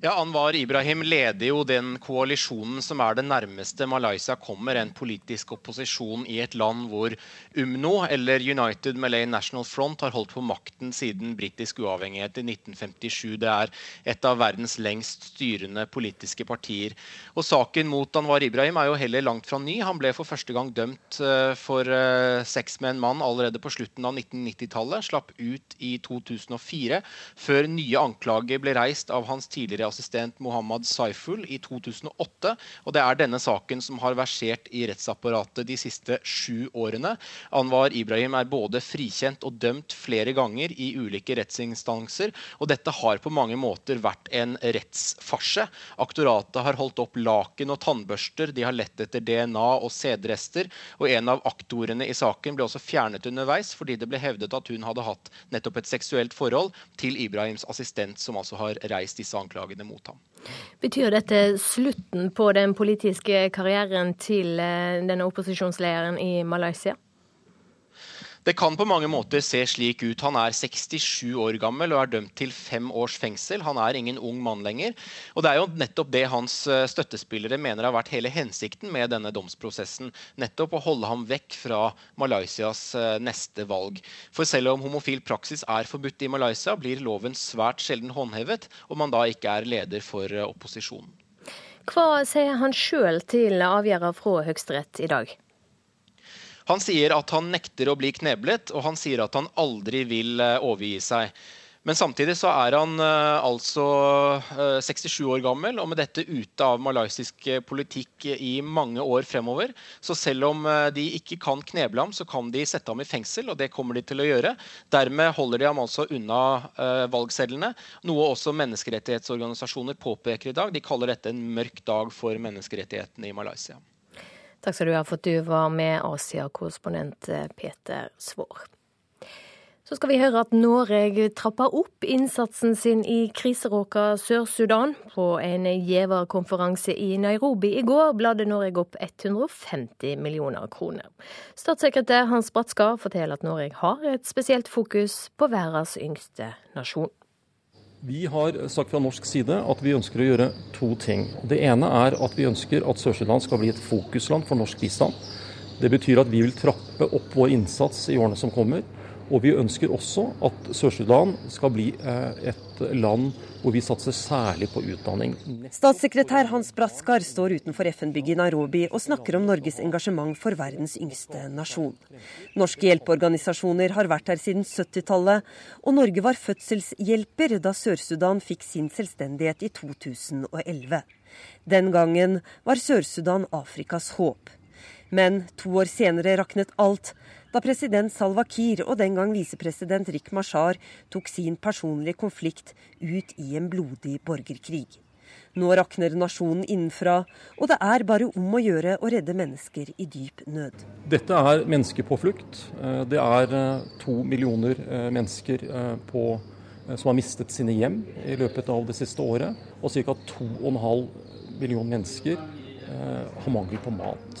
Ja, Anwar Ibrahim leder jo den koalisjonen som er det nærmeste Malaysia kommer en politisk opposisjon i et land hvor UMNO, eller United Malay National Front, har holdt på makten siden britisk uavhengighet i 1957. Det er et av verdens lengst styrende politiske partier. Og Saken mot Anwar Ibrahim er jo heller langt fra ny. Han ble for første gang dømt eh, for eh, sex med en mann allerede på slutten av 1990-tallet. Slapp ut i 2004, før nye anklager ble reist av hans tidligere assistent Mohammed Saiful i 2008. og Det er denne saken som har versert i rettsapparatet de siste sju årene. Anwar Ibrahim er både frikjent og dømt flere ganger i ulike rettsinstanser. og Dette har på mange måter vært en rettsfarse. Aktoratet har holdt opp laken og tannbørster, de har lett etter DNA og sædrester. Og en av aktorene i saken ble også fjernet underveis fordi det ble hevdet at hun hadde hatt nettopp et seksuelt forhold til Ibrahims assistent, som altså har reist disse anklagene anklagene mot ham. Betyr dette slutten på den politiske karrieren til eh, denne opposisjonslederen i Malaysia? Det kan på mange måter se slik ut. Han er 67 år gammel og er dømt til fem års fengsel. Han er ingen ung mann lenger. Og Det er jo nettopp det hans eh, støttespillere mener har vært hele hensikten med denne domsprosessen. Nettopp å holde ham vekk fra Malaysias eh, neste valg. For selv om homofil praksis er forbudt i Malaysia, blir loven svært sjelden håndhevet om man da ikke er leder for eh, opposisjonen. Hva sier han sjøl til avgjørelsen fra Høyesterett i dag? Han sier at han nekter å bli kneblet, og han sier at han aldri vil eh, overgi seg. Men samtidig så er han uh, altså uh, 67 år gammel og med dette ute av malaysisk politikk i mange år fremover. Så selv om de ikke kan kneble ham, så kan de sette ham i fengsel, og det kommer de til å gjøre. Dermed holder de ham altså unna valgsedlene, noe også menneskerettighetsorganisasjoner påpeker i dag. De kaller dette en mørk dag for menneskerettighetene i Malaysia. Takk skal du ha for at du var med, Asia-korrespondent eh, Peter. Så Så skal vi høre at Norge trapper opp innsatsen sin i kriseråka Sør-Sudan. På en giverkonferanse i Nairobi i går bladde Norge opp 150 millioner kroner. Statssekretær Hans Bratskar forteller at Norge har et spesielt fokus på verdens yngste nasjon. Vi har sagt fra norsk side at vi ønsker å gjøre to ting. Det ene er at vi ønsker at Sør-Sudan skal bli et fokusland for norsk bistand. Det betyr at vi vil trappe opp vår innsats i årene som kommer. Og vi ønsker også at Sør-Sudan skal bli eh, et land hvor vi satser særlig på utdanning. Statssekretær Hans Braskar står utenfor FN-bygget i Nairobi og snakker om Norges engasjement for verdens yngste nasjon. Norske hjelpeorganisasjoner har vært her siden 70-tallet, og Norge var fødselshjelper da Sør-Sudan fikk sin selvstendighet i 2011. Den gangen var Sør-Sudan Afrikas håp. Men to år senere raknet alt da president Salwa Kiir og den gang visepresident Rik Mashar tok sin personlige konflikt ut i en blodig borgerkrig. Nå rakner nasjonen innenfra, og det er bare om å gjøre å redde mennesker i dyp nød. Dette er mennesker på flukt. Eh, det er eh, to millioner eh, mennesker på, som har mistet sine hjem i løpet av det siste året. Og ca. 2,5 millioner mennesker har mangel på mat.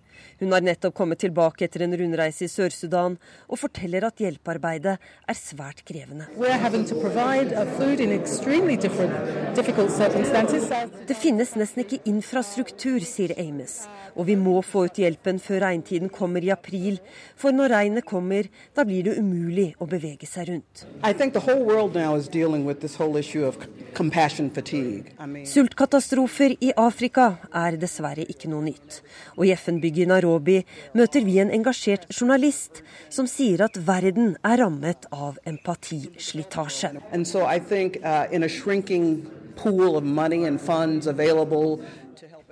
Hun har nettopp kommet tilbake etter en rundreise i Sør-Sudan, og forteller at hjelpearbeidet er svært krevende. Det finnes nesten ikke infrastruktur, sier Amos, og vi må få ut hjelpen før regntiden kommer i april, for når regnet kommer, da blir det umulig å bevege seg rundt. Sultkatastrofer i Afrika er dessverre ikke noe nytt. Og i FN-bygget Nairobi møter vi en engasjert journalist som sier at verden er rammet av empatislitasje. So think, uh,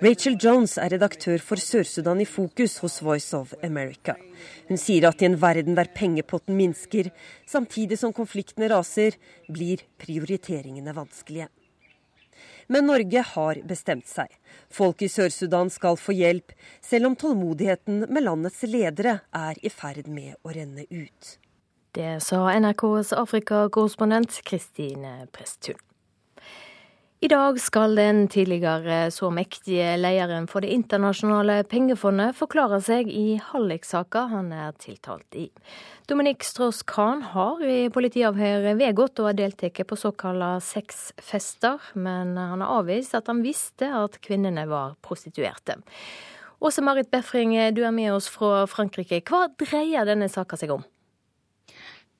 Rachel Jones er redaktør for Sør-Sudan i Fokus hos Voice of America. Hun sier at i en verden der pengepotten minsker, samtidig som konfliktene raser, blir prioriteringene vanskelige. Men Norge har bestemt seg. Folk i Sør-Sudan skal få hjelp, selv om tålmodigheten med landets ledere er i ferd med å renne ut. Det sa NRKs Afrikakorrespondent Kristine Presttun. I dag skal den tidligere så mektige lederen for Det internasjonale pengefondet forklare seg i halliksaker han er tiltalt i. Dominic Strauss-Kahn har i politiavhør vedgått og ha deltatt på såkalte sexfester, men han har avvist at han visste at kvinnene var prostituerte. Åse Marit Befring, du er med oss fra Frankrike. Hva dreier denne saka seg om?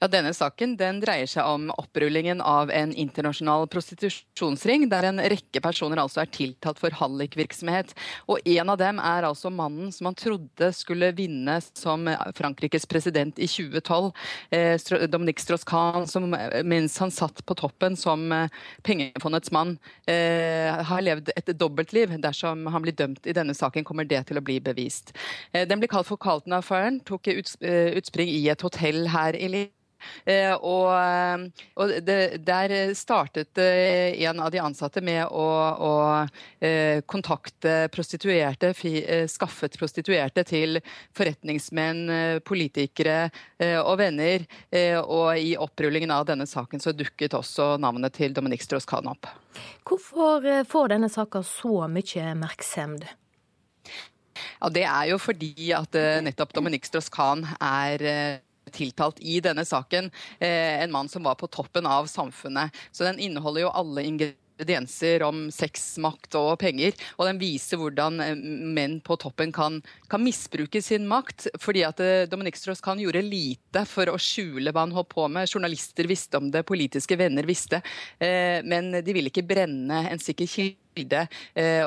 Ja, Denne saken den dreier seg om opprullingen av en internasjonal prostitusjonsring, der en rekke personer altså er tiltalt for hallikvirksomhet. Og En av dem er altså mannen som man trodde skulle vinne som Frankrikes president i 2012, eh, Dominique Strauss-Kahn, som mens han satt på toppen som eh, pengefondets mann, eh, har levd et dobbeltliv. Dersom han blir dømt i denne saken, kommer det til å bli bevist. Eh, den blir kalt for Carlton-affæren, tok eh, utspring i et hotell her i Lille. Eh, og, eh, og det, der startet eh, en av de ansatte med å, å kontakte prostituerte, skaffet prostituerte til forretningsmenn, politikere og venner. Og i opprullingen av denne saken så dukket også navnet til Dominique Strauss-Kahn opp. Hvorfor får denne saka så mye oppmerksomhet? Ja, Det er jo fordi at nettopp Dominique Strauss-Kahn er tiltalt i denne saken. Eh, en mann som var på toppen av samfunnet. Så den inneholder jo alle ingredienser om sex, makt og penger. Og den viser hvordan eh, menn på toppen kan, kan misbruke sin makt. Fordi at Dominique Strauss-Kahn gjorde lite for å skjule hva han holdt på med. Journalister visste om det, politiske venner visste. Men de ville ikke brenne en sikker kilde.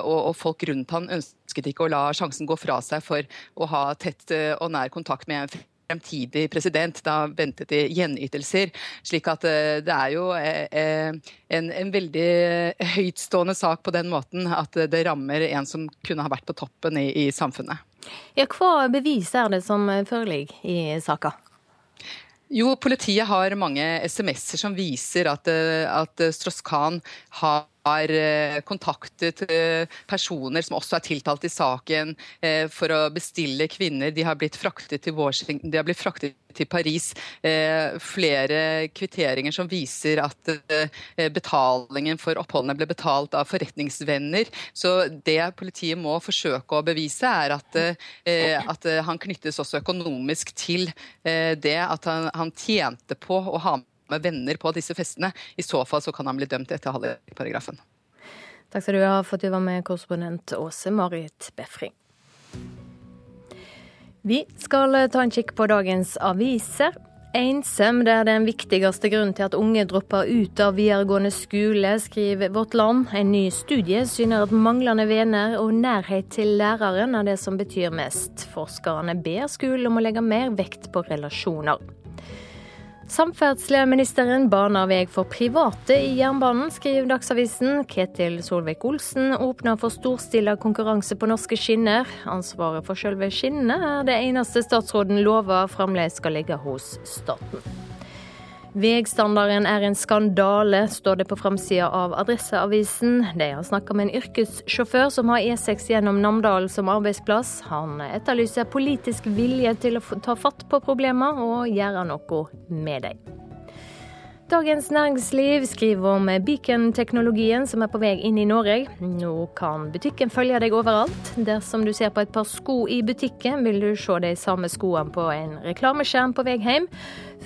Og folk rundt han ønsket ikke å la sjansen gå fra seg for å ha tett og nær kontakt med en fremtidig president. Da ventet de gjenytelser. Slik at eh, det er jo eh, eh, en, en veldig høytstående sak på den måten at det rammer en som kunne ha vært på toppen i, i samfunnet. Ja, hva bevis er det som foreligger i saka? Jo, politiet har mange SMS-er som viser at, at Strauss-Kahn har har eh, kontaktet eh, personer som også er tiltalt i saken, eh, for å bestille kvinner. De har blitt fraktet til, Washington, de har blitt fraktet til Paris. Flere kvitteringer som viser at betalingen for oppholdene ble betalt av forretningsvenner. Så det politiet må forsøke å bevise, er at, at han knyttes også økonomisk til det at han, han tjente på å ha med med venner på disse festene. I så fall så kan han bli dømt etter halvparagrafen. Takk skal du ha for at du var med, korrespondent Åse Marit Befring. Vi skal ta en kikk på dagens aviser. Ensom det er den viktigste grunnen til at unge dropper ut av videregående skole, skriver Vårt Land. En ny studie syner at manglende venner og nærhet til læreren er det som betyr mest. Forskerne ber skolen om å legge mer vekt på relasjoner. Samferdselsministeren baner vei for private i jernbanen, skriver Dagsavisen. Ketil Solvik-Olsen åpner for storstila konkurranse på norske skinner. Ansvaret for selve skinnene er det eneste statsråden lover fremdeles skal ligge hos staten. Veistandarden er en skandale, står det på framsida av Adresseavisen. De har snakka med en yrkessjåfør som har E6 gjennom Namdalen som arbeidsplass. Han etterlyser politisk vilje til å ta fatt på problemer og gjøre noe med dem. Dagens Næringsliv skriver om Beacon-teknologien som er på vei inn i Norge. Nå kan butikken følge deg overalt. Dersom du ser på et par sko i butikken, vil du se de samme skoene på en reklameskjerm på vei hjem,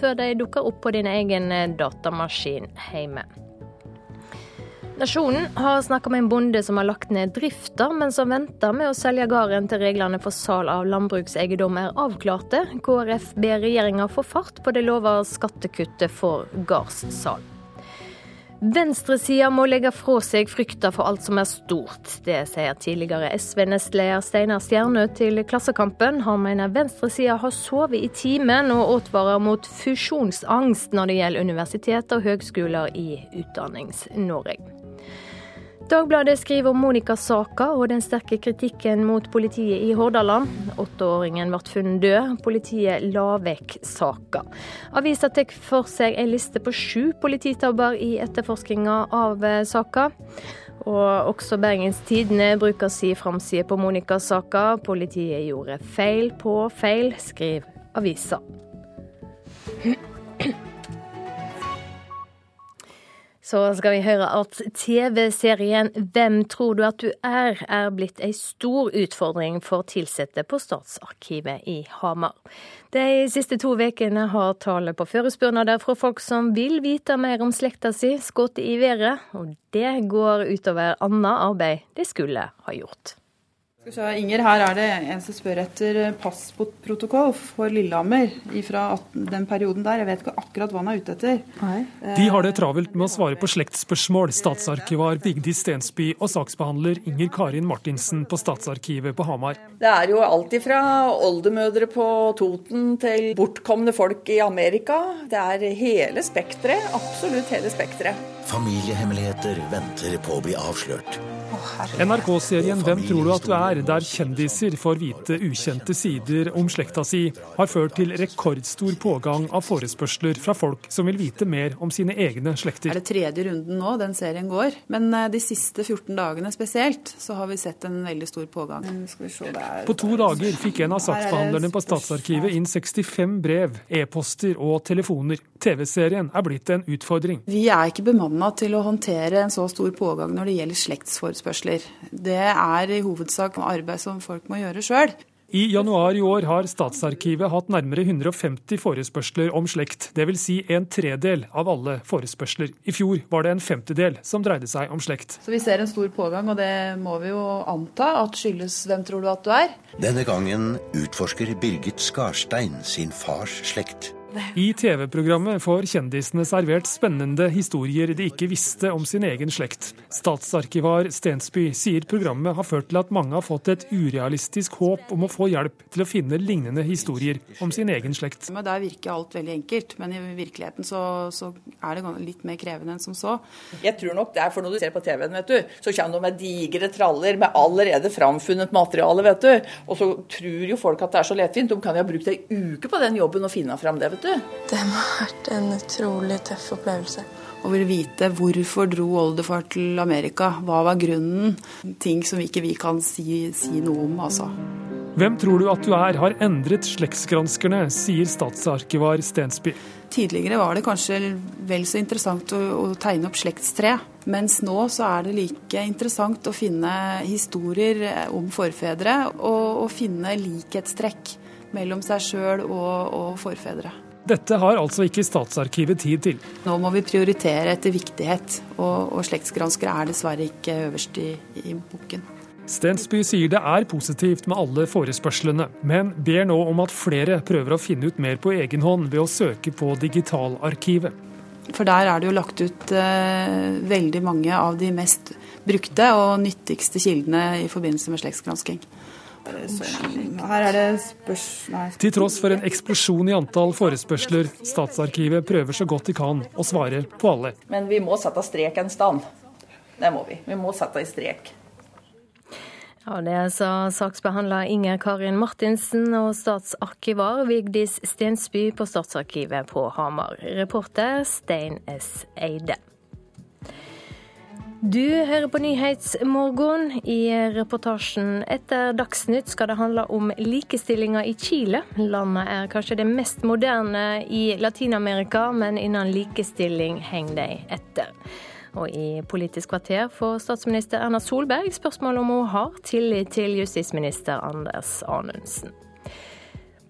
før de dukker opp på din egen datamaskin hjemme. Nasjonen har snakka med en bonde som har lagt ned drifta, men som venter med å selge gården til reglene for salg av landbrukseiendom er avklarte. KrF ber regjeringa få fart på det lova skattekuttet for gårdssalg. Venstresida må legge fra seg frykta for alt som er stort. Det sier tidligere SV-nestleder Steinar Stjernø til Klassekampen. Han mener venstresida har sovet i timen, og advarer mot fusjonsangst når det gjelder universitet og høgskoler i Utdannings-Norge. Dagbladet skriver om Monica-saka og den sterke kritikken mot politiet i Hordaland. Åtteåringen ble funnet død. Politiet la vekk saka. Avisa tar for seg en liste på sju polititabber i etterforskninga av eh, saka. Og også Bergens Tidende bruker si framside på Monika Saka. Politiet gjorde feil på feil, skriver avisa. Så skal vi høre at TV-serien 'Hvem tror du at du er?' er blitt ei stor utfordring for ansatte på Statsarkivet i Hamar. De siste to ukene har tallet på førespurnader fra folk som vil vite mer om slekta si, skutt i været, og det går utover annet arbeid de skulle ha gjort. Inger, her er det en som spør etter passprotokoll for Lillehammer fra den perioden der. Jeg vet ikke akkurat hva han er ute etter. Nei. De har det travelt med å svare på slektsspørsmål, statsarkivar Vigdis Stensby og saksbehandler Inger Karin Martinsen på Statsarkivet på Hamar. Det er jo alt fra oldemødre på Toten til bortkomne folk i Amerika. Det er hele spekteret. Absolutt hele spekteret. Familiehemmeligheter venter på å bli avslørt. NRK-serien 'Hvem tror du at du er?', der kjendiser får vite ukjente sider om slekta si, har ført til rekordstor pågang av forespørsler fra folk som vil vite mer om sine egne slekter. Det er det tredje runden nå den serien går, men eh, de siste 14 dagene spesielt så har vi sett en veldig stor pågang. På to dager fikk en av saksbehandlerne på Statsarkivet inn 65 brev, e-poster og telefoner. TV-serien er blitt en utfordring. Vi er ikke bemanna til å håndtere en så stor pågang når det gjelder slektsforespørsler. Det er i hovedsak arbeid som folk må gjøre sjøl. I januar i år har Statsarkivet hatt nærmere 150 forespørsler om slekt, dvs. Si en tredel av alle forespørsler. I fjor var det en femtedel som dreide seg om slekt. Så vi ser en stor pågang, og det må vi jo anta at skyldes hvem tror du at du er? Denne gangen utforsker Birgit Skarstein sin fars slekt. I TV-programmet får kjendisene servert spennende historier de ikke visste om sin egen slekt. Statsarkivar Stensby sier programmet har ført til at mange har fått et urealistisk håp om å få hjelp til å finne lignende historier om sin egen slekt. Men Der virker alt veldig enkelt, men i virkeligheten så, så er det litt mer krevende enn som så. Jeg tror nok det er for når du ser på TV-en, vet du, så kommer de med digre traller med allerede framfunnet materiale, vet du. Og så tror jo folk at det er så lettvint. De kan jo ha brukt ei uke på den jobben og finne fram det. vet du. Det må ha vært en utrolig tøff opplevelse. Og vil vite hvorfor dro oldefar til Amerika. Hva var grunnen? Ting som ikke vi kan si, si noe om, altså. Hvem tror du at du er, har endret slektsgranskerne, sier statsarkivar Stensby. Tidligere var det kanskje vel så interessant å, å, tegne opp slektstre, mens nå så er det like interessant å finne historier om forfedre og, og finne likhetstrekk mellom seg sjøl og, og forfedre. Dette har altså ikke Statsarkivet tid til. Nå må vi prioritere etter viktighet, og, og slektsgranskere er dessverre ikke øverst i, i boken. Stensby sier det er positivt med alle forespørslene, men ber nå om at flere prøver å finne ut mer på egen hånd ved å søke på Digitalarkivet. For der er det jo lagt ut eh, veldig mange av de mest brukte og nyttigste kildene i forbindelse med slektsgransking. Her er det spørs... Nei. Til tross for en eksplosjon i antall forespørsler, Statsarkivet prøver så godt de kan å svare på alle. Men vi må sette strek en stand. Det må vi. Vi må sette i strek. Ja, Det sa saksbehandler Inger Karin Martinsen og statsarkivar Vigdis Stensby på Statsarkivet på Hamar. Reporter Stein S. Eide. Du hører på Nyhetsmorgen. I reportasjen etter Dagsnytt skal det handle om likestillinga i Chile. Landet er kanskje det mest moderne i Latin-Amerika, men innen likestilling henger de etter. Og i Politisk kvarter får statsminister Erna Solberg spørsmål om hun har tillit til justisminister Anders Anundsen.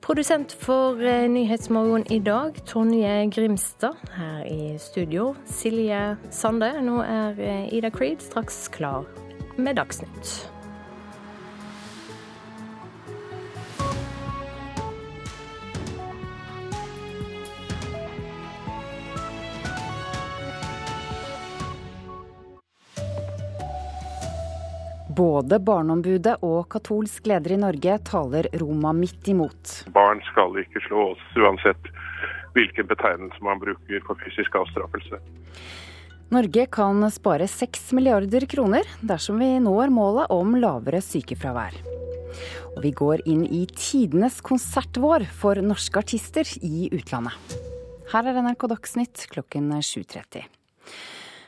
Produsent for eh, Nyhetsmorgen i dag, Tonje Grimstad. Her i studio, Silje Sande. Nå er eh, Ida Creed straks klar med Dagsnytt. Både Barneombudet og katolsk leder i Norge taler Roma midt imot. Barn skal ikke slås, uansett hvilken betegnelse man bruker for fysisk avstraffelse. Norge kan spare 6 milliarder kroner dersom vi når målet om lavere sykefravær. Og vi går inn i tidenes konsertvår for norske artister i utlandet. Her er NRK Dagsnytt klokken 7.30.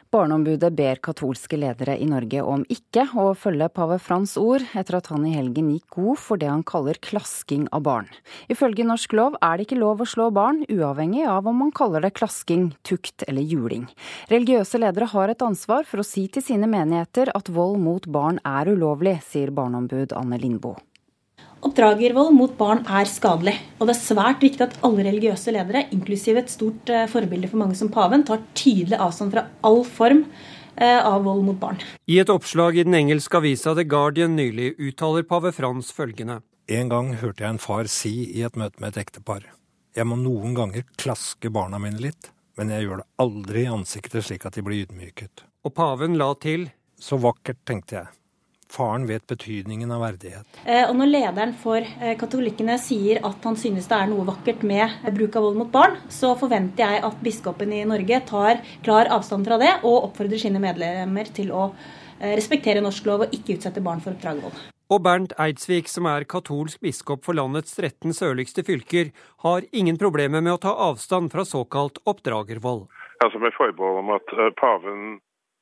Barneombudet ber katolske ledere i Norge om ikke å følge pave Frans ord, etter at han i helgen gikk god for det han kaller klasking av barn. Ifølge norsk lov er det ikke lov å slå barn, uavhengig av om man kaller det klasking, tukt eller juling. Religiøse ledere har et ansvar for å si til sine menigheter at vold mot barn er ulovlig, sier barneombud Anne Lindboe. Oppdragervold mot barn er skadelig, og det er svært viktig at alle religiøse ledere, inklusiv et stort eh, forbilde for mange som paven, tar tydelig avstand fra all form eh, av vold mot barn. I et oppslag i den engelske avisa The Guardian nylig uttaler pave Frans følgende. En gang hørte jeg en far si i et møte med et ektepar. Jeg må noen ganger klaske barna mine litt, men jeg gjør det aldri i ansiktet slik at de blir ydmyket. Og paven la til. Så vakkert, tenkte jeg. Faren vet betydningen av verdighet. Eh, og når lederen for eh, katolikkene sier at han synes det er noe vakkert med bruk av vold mot barn, så forventer jeg at biskopen i Norge tar klar avstand fra det og oppfordrer sine medlemmer til å eh, respektere norsk lov og ikke utsette barn for oppdragervold. Og Bernt Eidsvik, som er katolsk biskop for landets 13 sørligste fylker, har ingen problemer med å ta avstand fra såkalt oppdragervold. Altså Med forbehold om at paven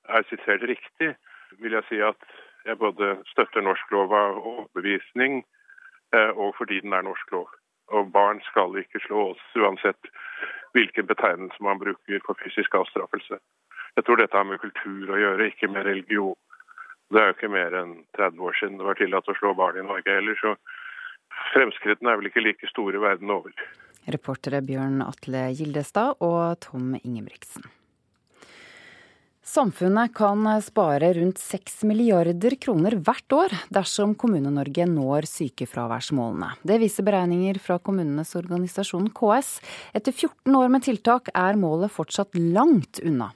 er sitert riktig, vil jeg si at jeg både støtter norsk lov av overbevisning eh, og fordi den er norsk lov. Og barn skal ikke slås, uansett hvilken betegnelse man bruker for fysisk avstraffelse. Jeg tror dette har med kultur å gjøre, ikke med religion. Det er jo ikke mer enn 30 år siden det var tillatt å slå barn i Norge heller, så fremskrittene er vel ikke like store verden over. Reportere Bjørn Atle Gildestad og Tom Ingebrigtsen. Samfunnet kan spare rundt 6 milliarder kroner hvert år dersom Kommune-Norge når sykefraværsmålene. Det viser beregninger fra kommunenes organisasjon KS. Etter 14 år med tiltak er målet fortsatt langt unna.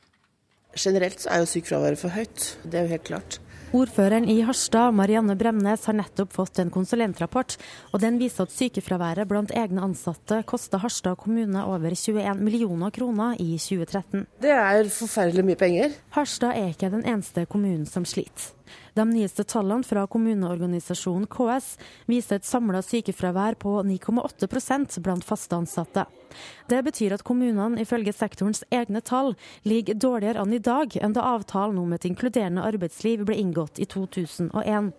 Generelt er jo sykefraværet for høyt, det er jo helt klart. Ordføreren i Harstad, Marianne Bremnes, har nettopp fått en konsulentrapport. og Den viser at sykefraværet blant egne ansatte kosta Harstad kommune over 21 millioner kroner i 2013. Det er forferdelig mye penger. Harstad er ikke den eneste kommunen som sliter. De nyeste tallene fra kommuneorganisasjonen KS viser et samla sykefravær på 9,8 blant faste ansatte. Det betyr at kommunene ifølge sektorens egne tall ligger dårligere an i dag enn da avtalen om et inkluderende arbeidsliv ble inngått i 2001.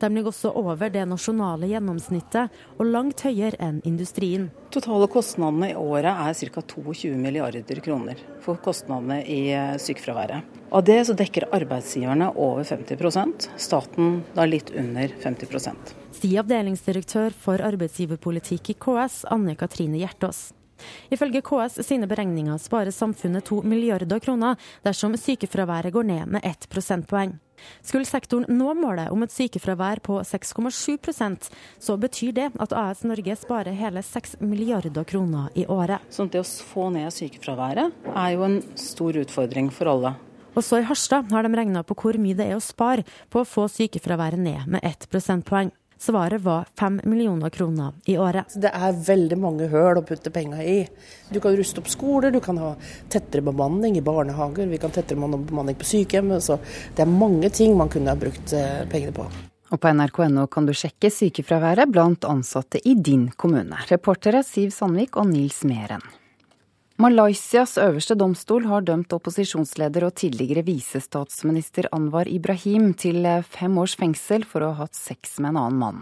De ligger også over det nasjonale gjennomsnittet, og langt høyere enn industrien. Totale kostnadene i året er ca. 22 milliarder kroner for kostnadene i eh, sykefraværet. Av det så dekker arbeidsgiverne over 50% staten da litt under 50 Sier avdelingsdirektør for arbeidsgiverpolitikk i KS, Anne Katrine Hjertås. Ifølge KS sine beregninger sparer samfunnet to milliarder kroner dersom sykefraværet går ned med ett prosentpoeng. Skulle sektoren nå målet om et sykefravær på 6,7% så betyr det at AS Norge sparer hele 6 milliarder kroner i året. Så det å få ned sykefraværet er jo en stor utfordring for alle. Også i Harstad har de regna på hvor mye det er å spare på å få sykefraværet ned med ett prosentpoeng. Svaret var 5 millioner kroner i året. Det er veldig mange høl å putte penger i. Du kan ruste opp skoler, du kan ha tettere bemanning i barnehager, vi kan tettere bemanning på sykehjem. Så det er mange ting man kunne ha brukt eh, pengene på. Og på nrk.no kan du sjekke sykefraværet blant ansatte i din kommune. Reportere Siv Sandvik og Nils Meren. Malaysias øverste domstol har dømt opposisjonsleder og tidligere visestatsminister Anwar Ibrahim til fem års fengsel for å ha hatt sex med en annen mann.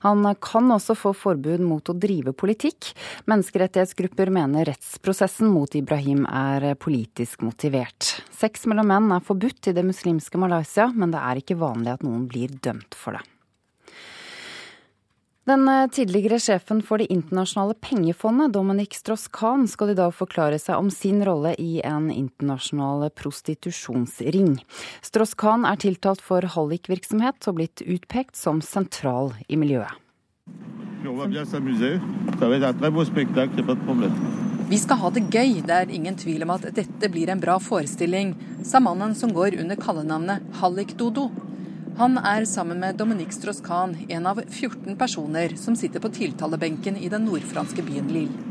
Han kan også få forbud mot å drive politikk. Menneskerettighetsgrupper mener rettsprosessen mot Ibrahim er politisk motivert. Sex mellom menn er forbudt i det muslimske Malaysia, men det er ikke vanlig at noen blir dømt for det. Den eh, tidligere sjefen for Det internasjonale pengefondet, Dominic Strauss-Kahn, skal i dag forklare seg om sin rolle i en internasjonal prostitusjonsring. Strauss-Kahn er tiltalt for hallikvirksomhet og blitt utpekt som sentral i miljøet. Vi skal ha det gøy, det er ingen tvil om at dette blir en bra forestilling, sa mannen som går under kallenavnet Hallik-Dodo. Han er sammen med Dominique Strauss-Kahn en av 14 personer som sitter på tiltalebenken i den nordfranske byen Lille.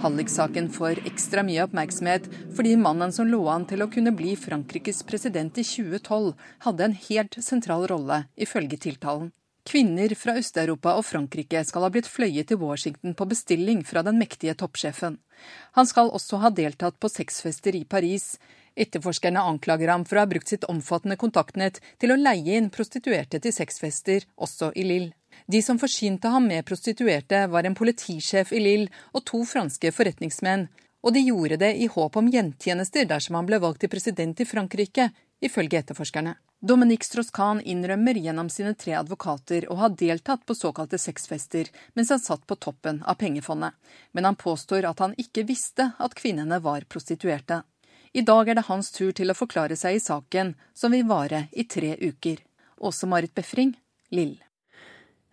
Hallik-saken får ekstra mye oppmerksomhet fordi mannen som lå an til å kunne bli Frankrikes president i 2012, hadde en helt sentral rolle, ifølge tiltalen. Kvinner fra Øst-Europa og Frankrike skal ha blitt fløyet til Washington på bestilling fra den mektige toppsjefen. Han skal også ha deltatt på sexfester i Paris, Etterforskerne anklager ham for å ha brukt sitt omfattende kontaktnett til å leie inn prostituerte til sexfester, også i Lille. De som forsynte ham med prostituerte, var en politisjef i Lille og to franske forretningsmenn, og de gjorde det i håp om gjentjenester dersom han ble valgt til president i Frankrike, ifølge etterforskerne. Dominique Strauss-Kahn innrømmer gjennom sine tre advokater å ha deltatt på såkalte sexfester mens han satt på toppen av pengefondet, men han påstår at han ikke visste at kvinnene var prostituerte. I dag er det hans tur til å forklare seg i saken, som vil vare i tre uker. Også Marit Befring, Lill.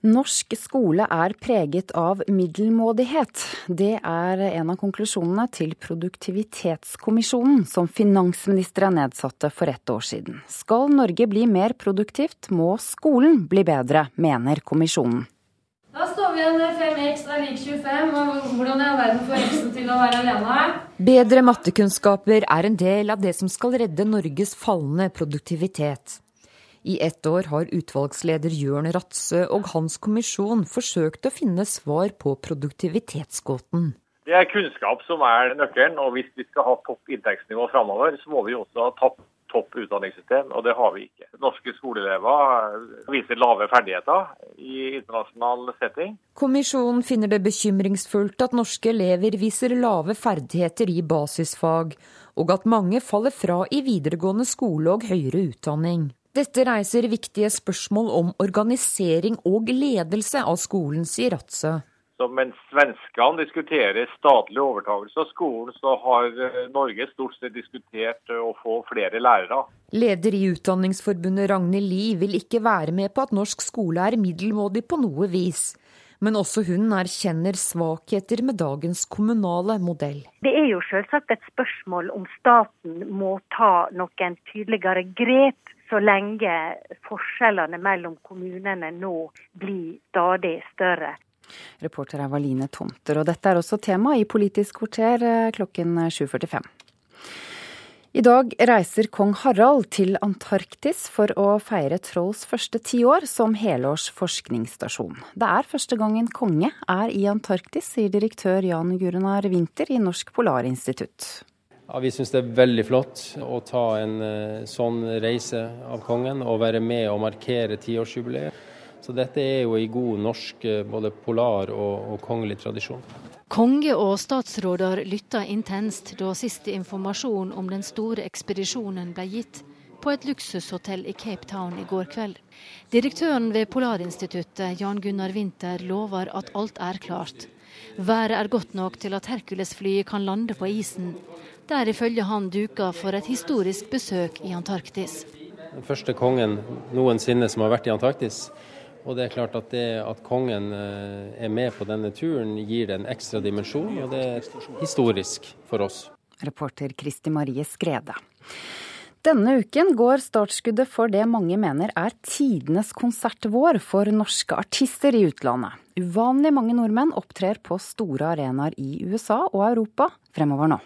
Norsk skole er preget av middelmådighet. Det er en av konklusjonene til Produktivitetskommisjonen, som finansministeren nedsatte for ett år siden. Skal Norge bli mer produktivt, må skolen bli bedre, mener kommisjonen. Da står vi igjen med 5x er lik 25. og Hvordan i all verden får x til å være alene? her? Bedre mattekunnskaper er en del av det som skal redde Norges fallende produktivitet. I ett år har utvalgsleder Jørn Ratse og hans kommisjon forsøkt å finne svar på produktivitetsgåten. Det er kunnskap som er nøkkelen, og hvis vi skal ha topp inntektsnivå framover, så må vi også ha tatt topp utdanningssystem, og det har vi ikke. Norske skoleelever viser lave ferdigheter i internasjonal setting. Kommisjonen finner det bekymringsfullt at norske elever viser lave ferdigheter i basisfag, og at mange faller fra i videregående skole og høyere utdanning. Dette reiser viktige spørsmål om organisering og ledelse av skolen, sier Ratse. Så mens svenskene diskuterer statlig overtakelse av skolen, så har eh, Norge stort sett diskutert eh, å få flere lærere. Leder i Utdanningsforbundet Ragnhild Lie vil ikke være med på at norsk skole er middelmådig på noe vis. Men også hun erkjenner svakheter med dagens kommunale modell. Det er jo selvsagt et spørsmål om staten må ta noen tydeligere grep så lenge forskjellene mellom kommunene nå blir stadig større. Reporter er Valine Tomter, og dette er også tema i Politisk kvarter eh, klokken 7.45. I dag reiser kong Harald til Antarktis for å feire Trolls første tiår som helårs forskningsstasjon. Det er første gang en konge er i Antarktis, sier direktør Jan Gurunar Winther i Norsk Polarinstitutt. Ja, vi syns det er veldig flott å ta en uh, sånn reise av kongen og være med og markere tiårsjubileet. Så dette er jo i god norsk uh, både polar og, og kongelig tradisjon. Konge og statsråder lytta intenst da siste informasjon om den store ekspedisjonen ble gitt på et luksushotell i Cape Town i går kveld. Direktøren ved Polarinstituttet, Jan Gunnar Winther, lover at alt er klart. Været er godt nok til at Hercules-flyet kan lande på isen. Det er ifølge han duka for et historisk besøk i Antarktis. Den første kongen noensinne som har vært i Antarktis. Og det er klart at det at kongen eh, er med på denne turen, gir det en ekstra dimensjon, og det er historisk for oss. Reporter Kristi Marie Skrede. Denne uken går startskuddet for det mange mener er tidenes konsertvår for norske artister i utlandet. Uvanlig mange nordmenn opptrer på store arenaer i USA og Europa fremover nå.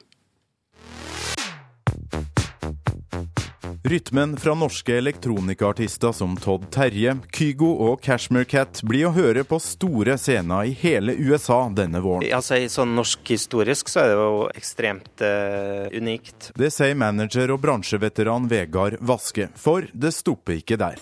Rytmen fra norske elektronikaartister som Todd Terje, Kygo og Cashmere Cat blir å høre på store scener i hele USA denne våren. Altså, sånn Norsk historisk så er det jo ekstremt uh, unikt. Det sier manager og bransjeveteran Vegard Vaske, for det stopper ikke der.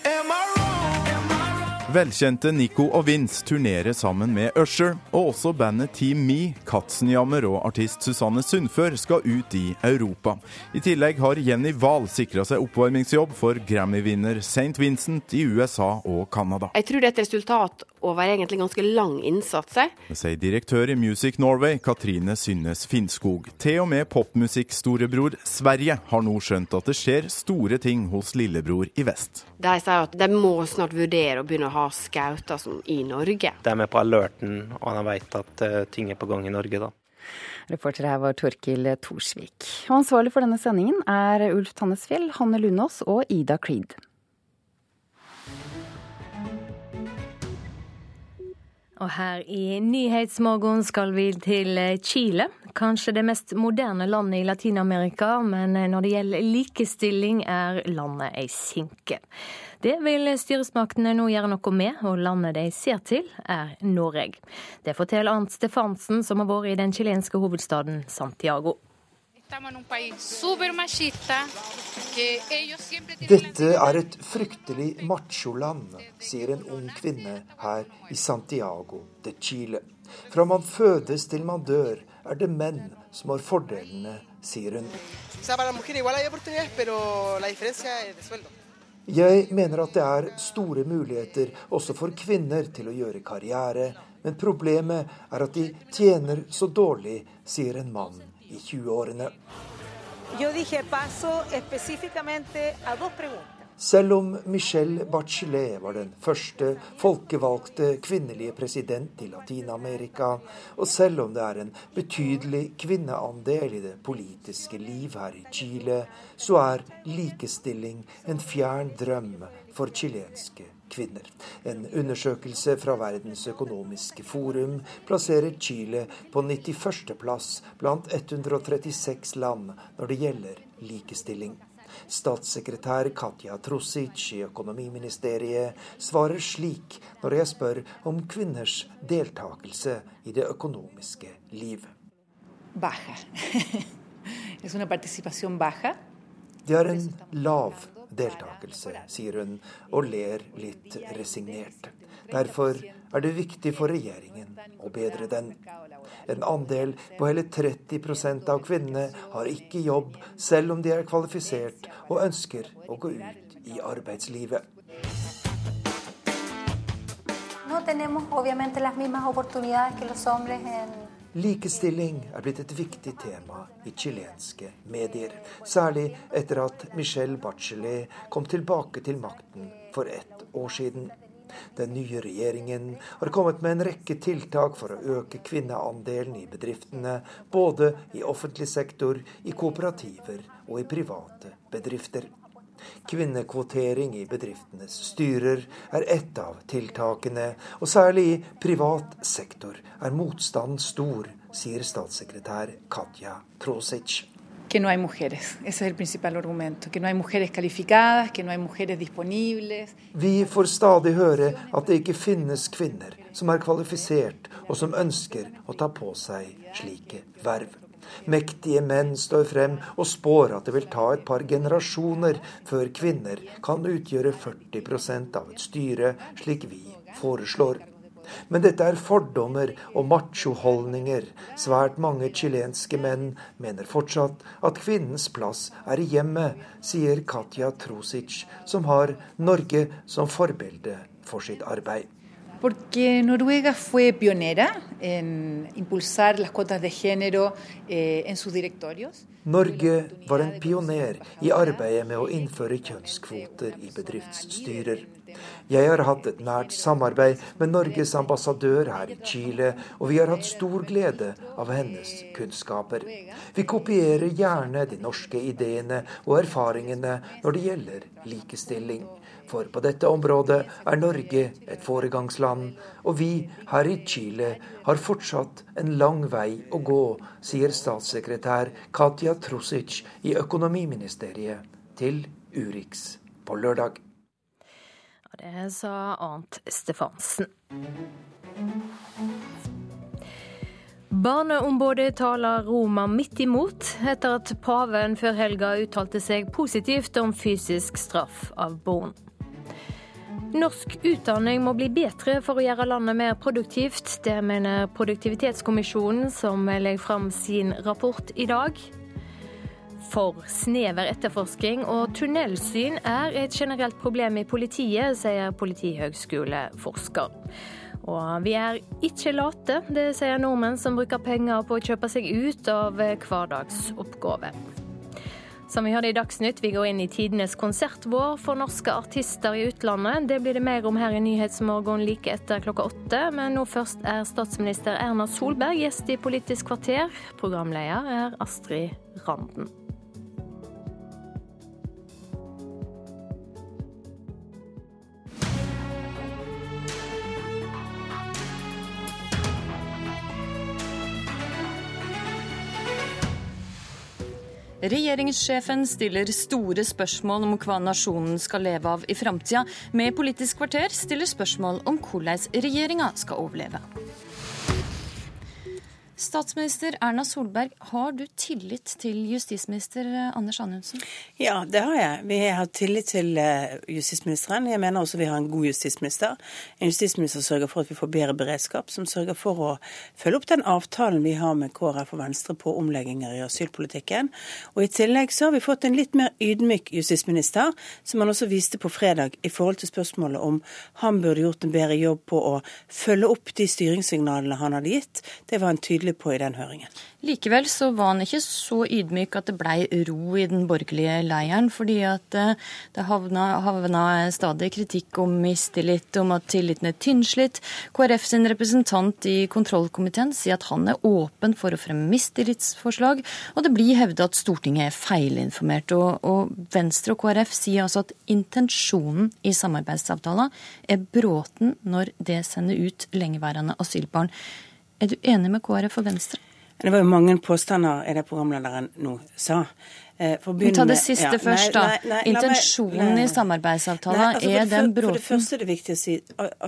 Velkjente Nico og Vince turnerer sammen med Usher, og også bandet Team Me, Katzenjammer og artist Susanne Sundfør skal ut i Europa. I tillegg har Jenny Wahl sikra seg oppvarmingsjobb for Grammy-vinner St. Vincent i USA og Canada. Jeg tror det er et resultat over egentlig ganske lang innsats. Det sier direktør i Music Norway, Katrine Synnes Finnskog. Til og med popmusikkstorebror Sverige har nå skjønt at det skjer store ting hos lillebror i vest. De sier at de må snart vurdere å begynne å ha skauter i Norge. De er med på alerten, og de vet at uh, ting er på gang i Norge da. Reporter her var Torkil Thorsvik. Og ansvarlig for denne sendingen er Ulf Tannesfjell, Hanne Lunås og Ida Creed. Og her i Nyhetsmorgen skal vi til Chile. Kanskje det mest moderne landet i Latin-Amerika, men når det gjelder likestilling, er landet ei sinke. Det vil styresmaktene nå gjøre noe med, og landet de ser til, er Norge. Det forteller Arnt Stefansen, som har vært i den chilenske hovedstaden Santiago. Dette er et fryktelig macholand, sier en ung kvinne her i Santiago de Chile. Fra man fødes til man dør, er det menn som har fordelene, sier hun. Jeg mener at det er store muligheter også for kvinner til å gjøre karriere, men problemet er at de tjener så dårlig, sier en mann i 20-årene. Selv om Michelle Bachelet var den første folkevalgte kvinnelige president i Latin-Amerika, og selv om det er en betydelig kvinneandel i det politiske liv her i Chile, så er likestilling en fjern drøm for chilenske kvinner. En undersøkelse fra Verdens økonomiske forum plasserer Chile på 91. plass blant 136 land når det gjelder likestilling. Statssekretær Katja Trusic i Økonomiministeriet svarer slik når jeg spør om kvinners deltakelse i det økonomiske liv. Baja. <laughs> es una participación baja. Det er en lav deltakelse, sier hun og ler litt resignert. Derfor er det viktig for regjeringen å bedre den. En andel på hele 30% av kvinnene har ikke jobb, selv om de er kvalifisert og ønsker å gå ut i arbeidslivet. No tenemos obviamente las mismas oportunidades que los hombres en Likestilling er blitt et viktig tema i chilenske medier, særlig etter at Michelle Bachelet kom tilbake til makten for ett år siden. Den nye regjeringen har kommet med en rekke tiltak for å øke kvinneandelen i bedriftene, både i offentlig sektor, i kooperativer og i private bedrifter. Kvinnekvotering i bedriftenes styrer er ett av tiltakene, og særlig i privat sektor er motstanden stor, sier statssekretær Katja Trosic. que no hay mujeres. Ese es el principal argumento. Que no hay mujeres calificadas, que no hay mujeres disponibles. Vi får stadig høre at det ikke finnes kvinner som er kvalifisert og som ønsker å ta på seg slike verv. Mektige menn står frem og spår at det vil ta et par generasjoner før kvinner kan utgjøre 40% av et styre, slik vi foreslår. Men dette er fordommer og machoholdninger. Svært mange chilenske menn mener fortsatt at kvinnens plass er i hjemmet, sier Katja Trosic, som har Norge som forbilde for sitt arbeid. Porque Noruega fue pionera en impulsar las cuotas de género eh, en sus directorios. Norge var en pioner i arbeidet med å innføre kjønnskvoter i bedriftsstyrer. Jeg har hatt et nært samarbeid med Norges ambassadør her i Chile, og vi har hatt stor glede av hennes kunnskaper. Vi kopierer gjerne de norske ideene og erfaringene når det gjelder likestilling. For på dette området er Norge et foregangsland, og vi her i Chile har fortsatt en lang vei å gå, sier statssekretær Katja Trusic i Økonomiministeriet til Urix på lørdag. Det sa Arnt Stefansen. Barneombudet taler Roma midt imot, etter at paven før helga uttalte seg positivt om fysisk straff av barn. Norsk utdanning må bli bedre for å gjøre landet mer produktivt. Det mener Produktivitetskommisjonen, som legger fram sin rapport i dag. For snever etterforsking og tunnelsyn er et generelt problem i politiet, sier politihøgskoleforsker. Og vi er ikke late, det sier nordmenn som bruker penger på å kjøpe seg ut av hverdagsoppgaver. Som vi hørte i Dagsnytt, vi går inn i tidenes konsertvår for norske artister i utlandet. Det blir det mer om her i Nyhetsmorgen like etter klokka åtte. Men nå først er statsminister Erna Solberg gjest i Politisk kvarter. Programleder er Astrid Randen. Regjeringssjefen stiller store spørsmål om hva nasjonen skal leve av i framtida. Med Politisk kvarter stiller spørsmål om hvordan regjeringa skal overleve. Statsminister Erna Solberg, har du tillit til justisminister eh, Anders Anundsen? Ja, det har jeg. Vi har tillit til eh, justisministeren. Jeg mener også vi har en god justisminister. En justisminister sørger for at vi får bedre beredskap, som sørger for å følge opp den avtalen vi har med KrF og Venstre på omlegginger i asylpolitikken. Og I tillegg så har vi fått en litt mer ydmyk justisminister, som han også viste på fredag i forhold til spørsmålet om han burde gjort en bedre jobb på å følge opp de styringssignalene han hadde gitt. Det var en tydelig tydelig på i den høringen. Likevel så var han ikke så ydmyk at det blei ro i den borgerlige leiren, fordi at eh, det havna, havna stadig kritikk om mistillit, om at tilliten er tynnslitt. KrF sin representant i kontrollkomiteen sier at han er åpen for å fremme mistillitsforslag, og det blir hevda at Stortinget er feilinformert. Og, og Venstre og KrF sier altså at intensjonen i samarbeidsavtalen er bråten når det sender ut lengeværende asylbarn. Er du enig med KrF og Venstre? Det var jo mange påstander i det programlederen nå sa. Begynne, ta det siste ja, først, da. Nei, nei, Intensjonen nei, i samarbeidsavtalen, altså er den bråten? For det første er det viktig å si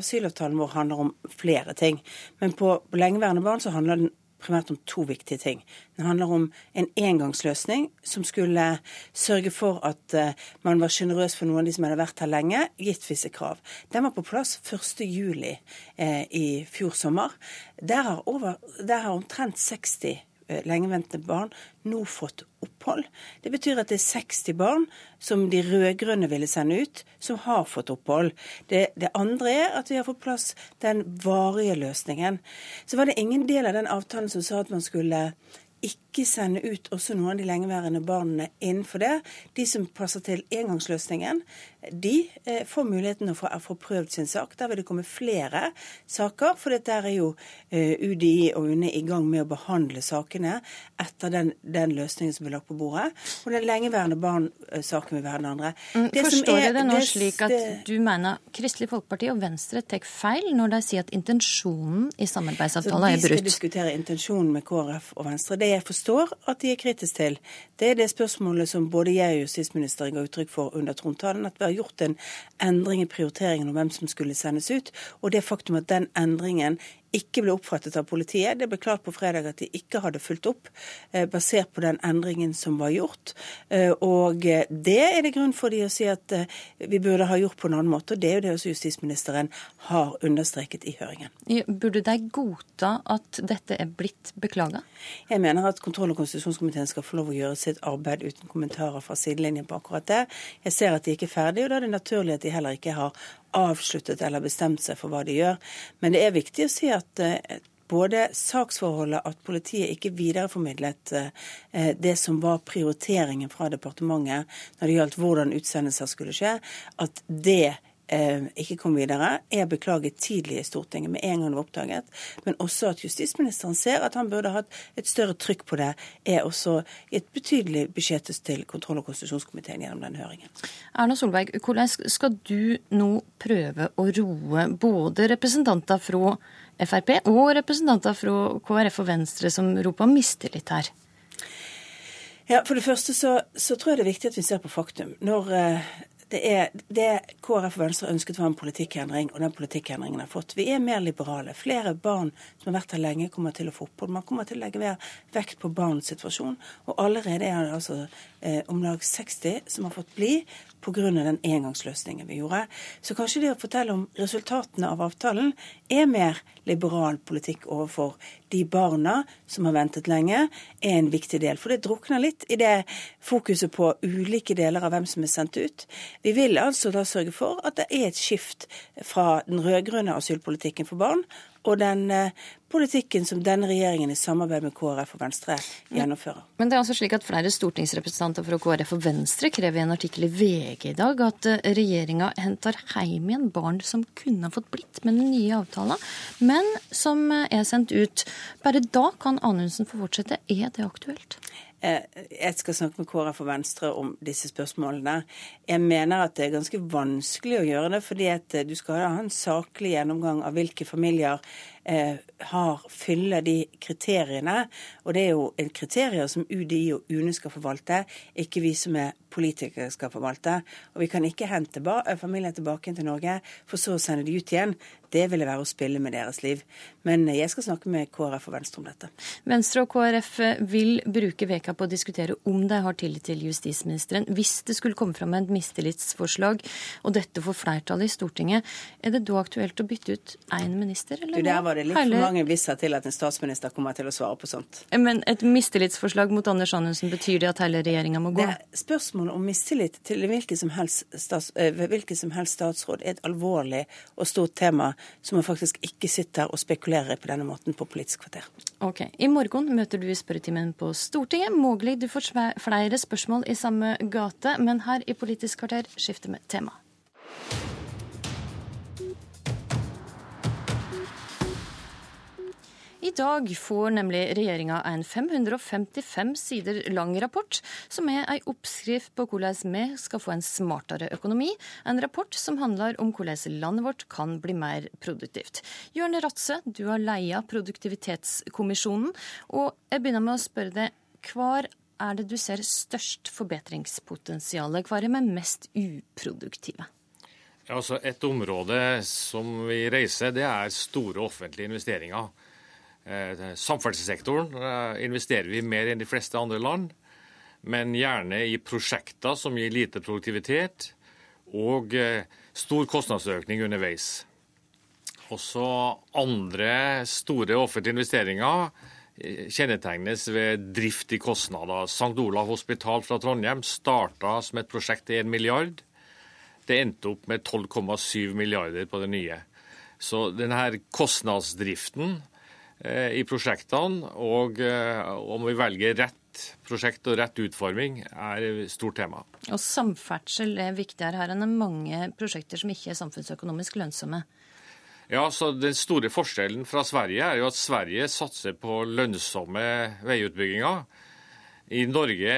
asylavtalen vår handler om flere ting. Men på lengeværende barn så handler den primært om to viktige ting. Den handler om en engangsløsning som skulle sørge for at uh, man var sjenerøs for noen av de som hadde vært her lenge, gitt visse krav. Den var på plass 1.7 eh, i fjor sommer. Der har, der har omtrent 60 Eh, lengeventende barn nå fått opphold. Det betyr at det er 60 barn som de rød-grønne ville sende ut, som har fått opphold. Det, det, andre er at vi har fått plass den varige løsningen. Så var det ingen del av den avtalen som sa at man skulle ikke sende ut også noen av de lengeværende barna innenfor det. De som passer til engangsløsningen, de eh, får muligheten til å få prøvd sin sak. Der vil det komme flere saker, for der er jo eh, UDI og UNE i gang med å behandle sakene etter den, den løsningen som blir lagt på bordet. Og den lengeværende barn-saken vil være den andre. Mm, det forstår jeg det nå slik at du mener Kristelig Folkeparti og Venstre tar feil når de sier at intensjonen i samarbeidsavtalen er brutt? Vi skal diskutere intensjonen med KrF og Venstre. Det jeg forstår at de er kritiske til, det er det spørsmålet som både jeg og justisministeren ga uttrykk for under trontalen, at vi har gjort en endring i prioriteringen om hvem som skulle sendes ut. Og det faktum at den endringen ikke ble oppfattet av politiet. Det ble klart på fredag at de ikke hadde fulgt opp, eh, basert på den endringen som var gjort. Eh, og eh, det er det grunn for de å si at vi burde ha gjort på en annen måte. og Det er jo det også justisministeren har understreket i høringen. Burde de godta at dette er blitt beklaga? Jeg mener at kontroll- og konstitusjonskomiteen skal få lov å gjøre sitt arbeid uten kommentarer fra sidelinjen på akkurat det. Jeg ser at de ikke er ferdige, og da er det naturlig at de heller ikke har avsluttet eller bestemt seg for hva de gjør. Men det er viktig å si at eh, både saksforholdet, at politiet ikke videreformidlet eh, det som var prioriteringen fra departementet når det gjaldt hvordan utsendelser skulle skje, at det Eh, ikke kom videre, er beklaget tidlig i Stortinget med en gang det var oppdaget. Men også at justisministeren ser at han burde hatt et større trykk på det, er også et betydelig beskjed til kontroll- og konstitusjonskomiteen gjennom den høringen. Erna Solberg, hvordan skal du nå prøve å roe både representanter fra Frp og representanter fra KrF og Venstre som roper mistillit her? Ja, For det første så, så, tror jeg det er viktig at vi ser på faktum. Når eh, det, er, det KrF og Venstre ønsket var en politikkendring, og den politikkendringen har fått. Vi er mer liberale. Flere barn som har vært her lenge, kommer til å få opphold. Man kommer til å legge vekt på barns situasjon. Og allerede er det altså eh, om lag 60 som har fått bli pga. den engangsløsningen vi gjorde. Så kanskje det å fortelle om resultatene av avtalen er mer liberal politikk overfor de barna som har ventet lenge, er en viktig del. For det drukner litt i det fokuset på ulike deler av hvem som er sendt ut. Vi vil altså da sørge for at det er et skift fra den rød-grønne asylpolitikken for barn og den eh, politikken som denne regjeringen i samarbeid med KrF og Venstre gjennomfører. Men det er altså slik at flere stortingsrepresentanter fra KrF og Venstre krever i en artikkel i VG i dag at eh, regjeringa henter hjem igjen barn som kunne ha fått blitt med den nye avtalen, men som eh, er sendt ut. Bare da kan Anundsen få fortsette. Er det aktuelt? Jeg skal snakke med KrF og Venstre om disse spørsmålene. Jeg mener at det er ganske vanskelig å gjøre det, fordi at du skal ha en saklig gjennomgang av hvilke familier eh, har, fyller de kriteriene. Og det er jo en kriterier som UDI og UNE skal forvalte, ikke vi som er politikere skal forvalte. Og vi kan ikke hente familien tilbake til Norge, for så å sende de ut igjen. Det ville være å spille med deres liv. Men jeg skal snakke med KrF og Venstre om dette. Venstre og KrF vil bruke veka på å diskutere om de har tillit til justisministeren. Hvis det skulle komme fram et mistillitsforslag, og dette får flertall i Stortinget, er det da aktuelt å bytte ut én minister? Eller du, der var det litt Herlig. for mange visser til at en statsminister kommer til å svare på sånt. Men et mistillitsforslag mot Anders Anundsen, betyr det at hele regjeringa må gå? Det spørsmålet om mistillit til hvilken som, helst, stats, eh, hvilken som helst statsråd er et alvorlig og stort tema som man faktisk ikke sitter og spekulerer på denne måten på Politisk kvarter. Ok. I morgen møter du i spørretimen på Stortinget. Mulig du får flere spørsmål i samme gate, men her i Politisk kvarter skifter vi tema. I dag får nemlig regjeringa en 555 sider lang rapport, som er ei oppskrift på hvordan vi skal få en smartere økonomi. En rapport som handler om hvordan landet vårt kan bli mer produktivt. Jørn Ratse, du har leia Produktivitetskommisjonen, og jeg begynner med å spørre deg, hvor er det du ser størst forbedringspotensial? Hva er det mest uproduktive? Altså et område som vi reiser, det er store offentlige investeringer. Eh, samferdselssektoren eh, investerer vi mer enn de fleste andre land, men gjerne i prosjekter som gir lite produktivitet og eh, stor kostnadsøkning underveis. Også andre store offentlige investeringer kjennetegnes ved drift i kostnader. St. Olav hospital fra Trondheim starta som et prosjekt til 1 milliard. Det endte opp med 12,7 milliarder på det nye. Så denne kostnadsdriften i prosjektene. Og eh, om vi velger rett prosjekt og rett utforming, er et stort tema. Og samferdsel er viktigere her enn mange prosjekter som ikke er samfunnsøkonomisk lønnsomme. Ja, så Den store forskjellen fra Sverige er jo at Sverige satser på lønnsomme veiutbygginger. I Norge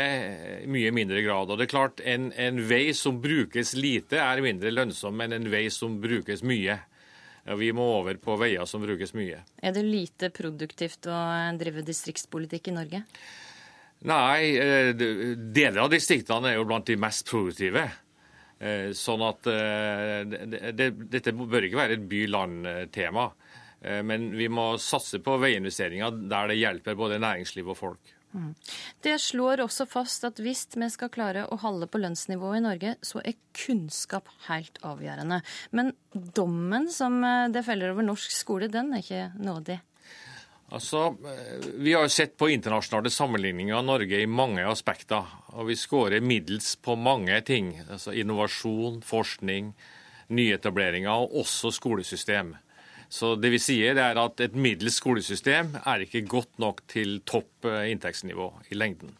i mye mindre grad. Og det er klart, en, en vei som brukes lite, er mindre lønnsom enn en vei som brukes mye. Vi må over på veier som brukes mye. Er det lite produktivt å drive distriktspolitikk i Norge? Nei, eh, deler av distriktene er jo blant de mest produktive. Eh, sånn at eh, dette bør ikke være et by-land-tema. Men vi må satse på veiinvesteringer der det hjelper både næringsliv og folk. Det slår også fast at hvis vi skal klare å holde på lønnsnivået i Norge, så er kunnskap helt avgjørende. Men dommen som det feller over norsk skole, den er ikke nådig. Altså, Vi har sett på internasjonale sammenligninger av Norge i mange aspekter. Og vi skårer middels på mange ting. Altså Innovasjon, forskning, nyetableringer og også skolesystem. Så det vi sier er at Et middels skolesystem er ikke godt nok til topp eh, inntektsnivå i lengden.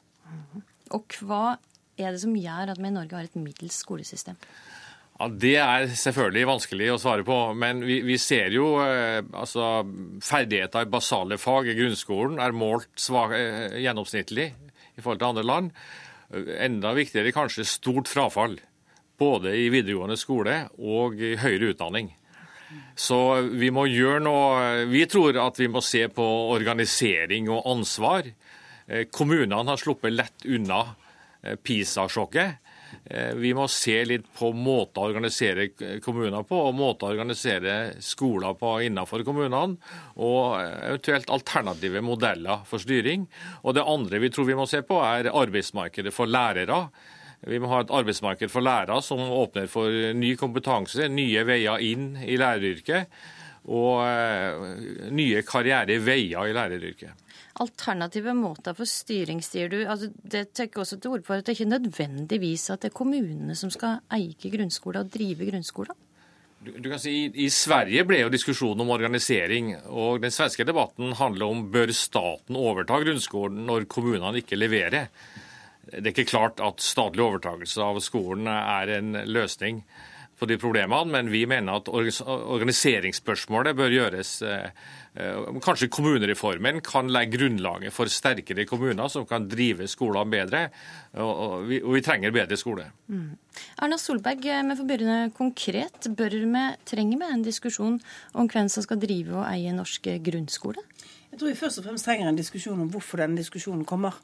Og hva er det som gjør at vi i Norge har et middels skolesystem? Ja, Det er selvfølgelig vanskelig å svare på. Men vi, vi ser jo eh, altså, ferdigheter i basale fag i grunnskolen er målt svag, eh, gjennomsnittlig i forhold til andre land. Enda viktigere kanskje stort frafall. Både i videregående skole og i høyere utdanning. Så vi må gjøre noe Vi tror at vi må se på organisering og ansvar. Eh, kommunene har sluppet lett unna PISA-sjokket. Eh, vi må se litt på måter å organisere kommuner på, og måter å organisere skoler på innenfor kommunene. Og eventuelt alternative modeller for styring. Og det andre vi tror vi må se på, er arbeidsmarkedet for lærere. Vi må ha et arbeidsmarked for lærere som åpner for ny kompetanse, nye veier inn i læreryrket. Og eh, nye karriereveier i læreryrket alternative måter for styring, sier du. Altså, det tar også til orde for at det ikke nødvendigvis at det er kommunene som skal eie grunnskoler og drive grunnskoler? Du, du kan si, i, I Sverige ble jo diskusjonen om organisering, og den svenske debatten handler om bør staten overta grunnskolen når kommunene ikke leverer. Det er ikke klart at statlig overtakelse av skolen er en løsning på de problemene, men vi mener at organiseringsspørsmålet bør gjøres eh, Kanskje kommunereformen kan legge grunnlaget for sterkere kommuner som kan drive skolene bedre. Og vi, trenger bedre skole. Mm. Erna Solberg, eh, vi får begynne konkret. Bør vi, trenger vi en diskusjon om hvem som skal drive og eie norsk grunnskole? Jeg tror vi først og fremst trenger en diskusjon om hvorfor denne diskusjonen kommer.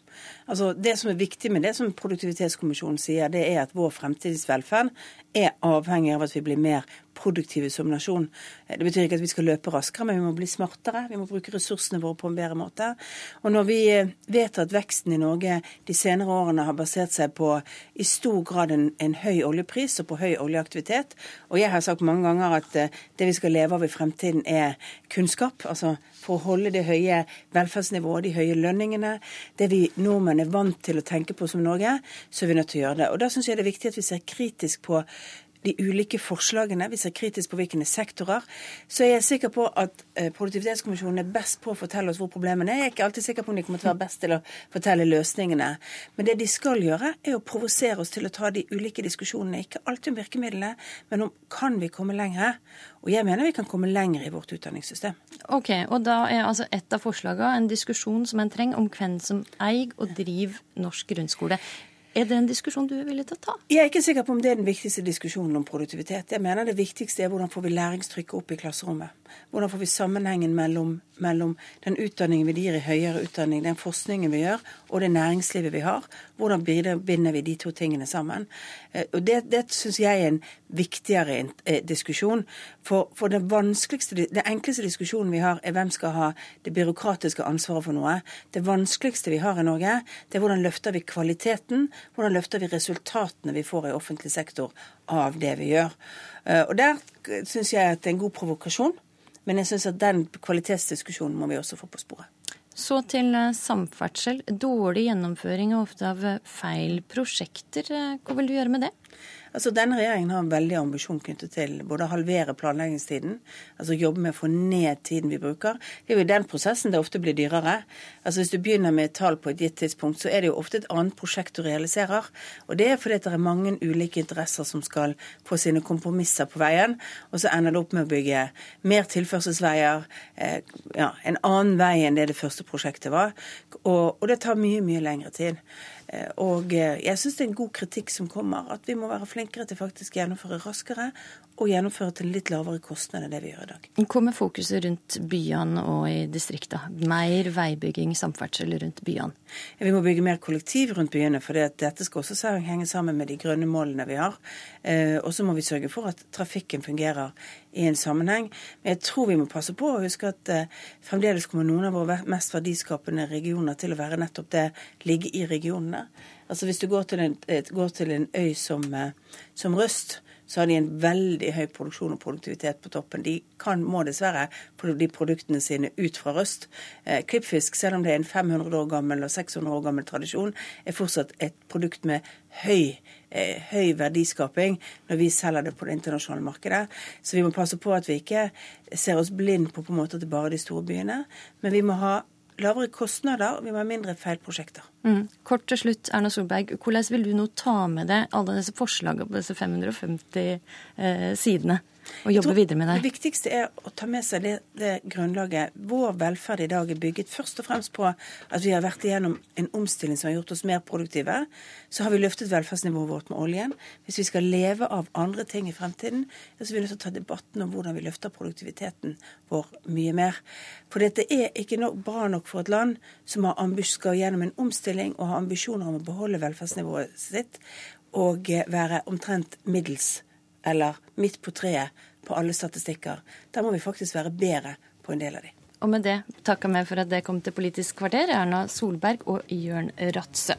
Altså, Det som er viktig med det som Produktivitetskommisjonen sier, det er at vår fremtidsvelferd er avhengig av at vi blir mer produktive som nasjon. Det betyr ikke at vi skal løpe raskere, men vi må bli smartere. Vi må bruke ressursene våre på en bedre måte. Og når vi vet at veksten i Norge de senere årene har basert seg på i stor grad en, en høy oljepris og på høy oljeaktivitet, og jeg har sagt mange ganger at eh, det vi skal leve av i fremtiden er kunnskap. altså for å holde det høye velferdsnivået, de høye lønningene, det vi nordmenn er vant til å tenke på som Norge, så er vi nødt til å gjøre det. Og Da syns jeg det er viktig at vi ser kritisk på de ulike forslagene, vi ser kritisk på hvilke sektorer, så er jeg sikker på at eh, Produktivitetskommisjonen er best på å fortelle oss hvor problemene er. Jeg er ikke alltid sikker på om de kommer til å være best til å fortelle løsningene. Men det de skal gjøre, er å provosere oss til å ta de ulike diskusjonene. Ikke alltid om virkemidlene, men om kan vi komme lenger. Og jeg mener vi kan komme lenger i vårt utdanningssystem. Ok, og da er altså et av forslagene en diskusjon som en trenger om hvem som eier og driver norsk grunnskole. Er det en diskusjon du er villig til å ta? Jeg er ikke sikker på om det er den viktigste diskusjonen om produktivitet. Jeg mener det viktigste er hvordan får vi læringstrykket opp i klasserommet. Hvordan får vi sammenhengen mellom, mellom, den utdanningen vi gir i høyere utdanning, den forskningen vi gjør, og det næringslivet vi har. Hvordan binder vi de to tingene sammen? Eh, og Det, det syns jeg er en viktigere eh, diskusjon. For, for den vanskeligste, den enkleste diskusjonen vi har, er hvem skal ha det byråkratiske ansvaret for noe. Det vanskeligste vi har i Norge, det er hvordan løfter vi kvaliteten, hvordan løfter vi resultatene vi får i offentlig sektor av det vi gjør. Eh, og Der syns jeg at det er en god provokasjon. Men jeg syns at den kvalitetsdiskusjonen må vi også få på sporet. Så til eh, samferdsel. Dårlig gjennomføring ofte av eh, feil prosjekter. Hva vil du gjøre med det? Altså, Denne regjeringen har en veldig ambisjon knyttet til både å halvere planleggingstiden, altså jobbe med å få ned tiden vi bruker. Det er jo i den prosessen det ofte blir dyrere. Altså Hvis du begynner med et tall på et gitt tidspunkt, så er det jo ofte et annet prosjekt du realiserer. Og det er fordi det er mange ulike interesser som skal få sine kompromisser på veien, og så ender det opp med å bygge mer tilførselsveier, eh, ja, en annen vei enn det det første prosjektet var. Og, og det tar mye, mye lengre tid. Og eh, jeg syns det er en god kritikk som kommer, at vi må være flinkere til faktisk å gjennomføre raskere og gjennomføre til litt lavere kostnad enn det vi gjør i dag. Hva med fokuset rundt byene og i distriktene? Mer veibygging, samferdsel rundt byene? Vi må bygge mer kollektiv rundt byene, for dette skal også henge sammen med de grønne målene vi har. Eh, og så må vi sørge for at trafikken fungerer i en sammenheng. Men jeg tror vi må passe på å huske at eh, fremdeles kommer noen av våre mest verdiskapende regioner til å være nettopp det, ligge i regionene. Altså Hvis du går til en, går til en øy som, eh, som Røst, så har de en veldig høy produksjon og produktivitet på toppen. De kan, må dessverre de produktene sine ut fra Røst. Eh, klippfisk, selv om det er en 500 år gammel og 600 år gammel tradisjon, er fortsatt et produkt med høy, eh, høy verdiskaping når vi selger det på det internasjonale markedet. Så vi må passe på at vi ikke ser oss blind på på en måte at det bare er de store byene. Men vi må ha lavere kostnader, og vi må ha mindre feilprosjekter. Mm. Kort til slutt, Erna Solberg, hvordan vil du nå ta med deg alle disse forslagene på disse 550 eh, sidene? Og jobbe videre med det? Det viktigste er å ta med seg det, det, grunnlaget. Vår velferd i dag er bygget først og fremst på at vi har vært igjennom en omstilling som har gjort oss mer produktive. Så har vi løftet velferdsnivået vårt med oljen. Hvis vi skal leve av andre ting i fremtiden, så er vi nødt til å ta debatten om hvordan vi løfter produktiviteten vår mye mer. For dette er ikke nok, bra nok for et land som skal gjennom en omstilling og har ambisjoner om å beholde velferdsnivået sitt og være omtrent middels eller midt på treet på alle statistikker. Da må vi faktisk være bedre på en del av de. Og med det takker vi for at det kom til Politisk kvarter, Erna Solberg og Jørn Ratse.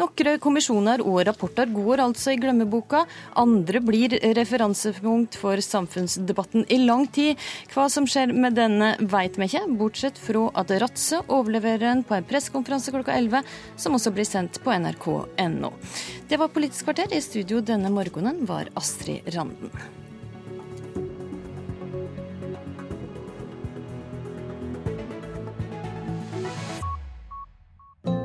Noen kommisjoner og rapporter går altså i glemmeboka. Andre blir referansepunkt for samfunnsdebatten i lang tid. Hva som skjer med denne vet vi ikke, bortsett fra at Ratse overleverer den på en pressekonferanse klokka 11, som også blir sendt på nrk.no. Det var Politisk kvarter. I studio denne morgenen var Astrid Randen.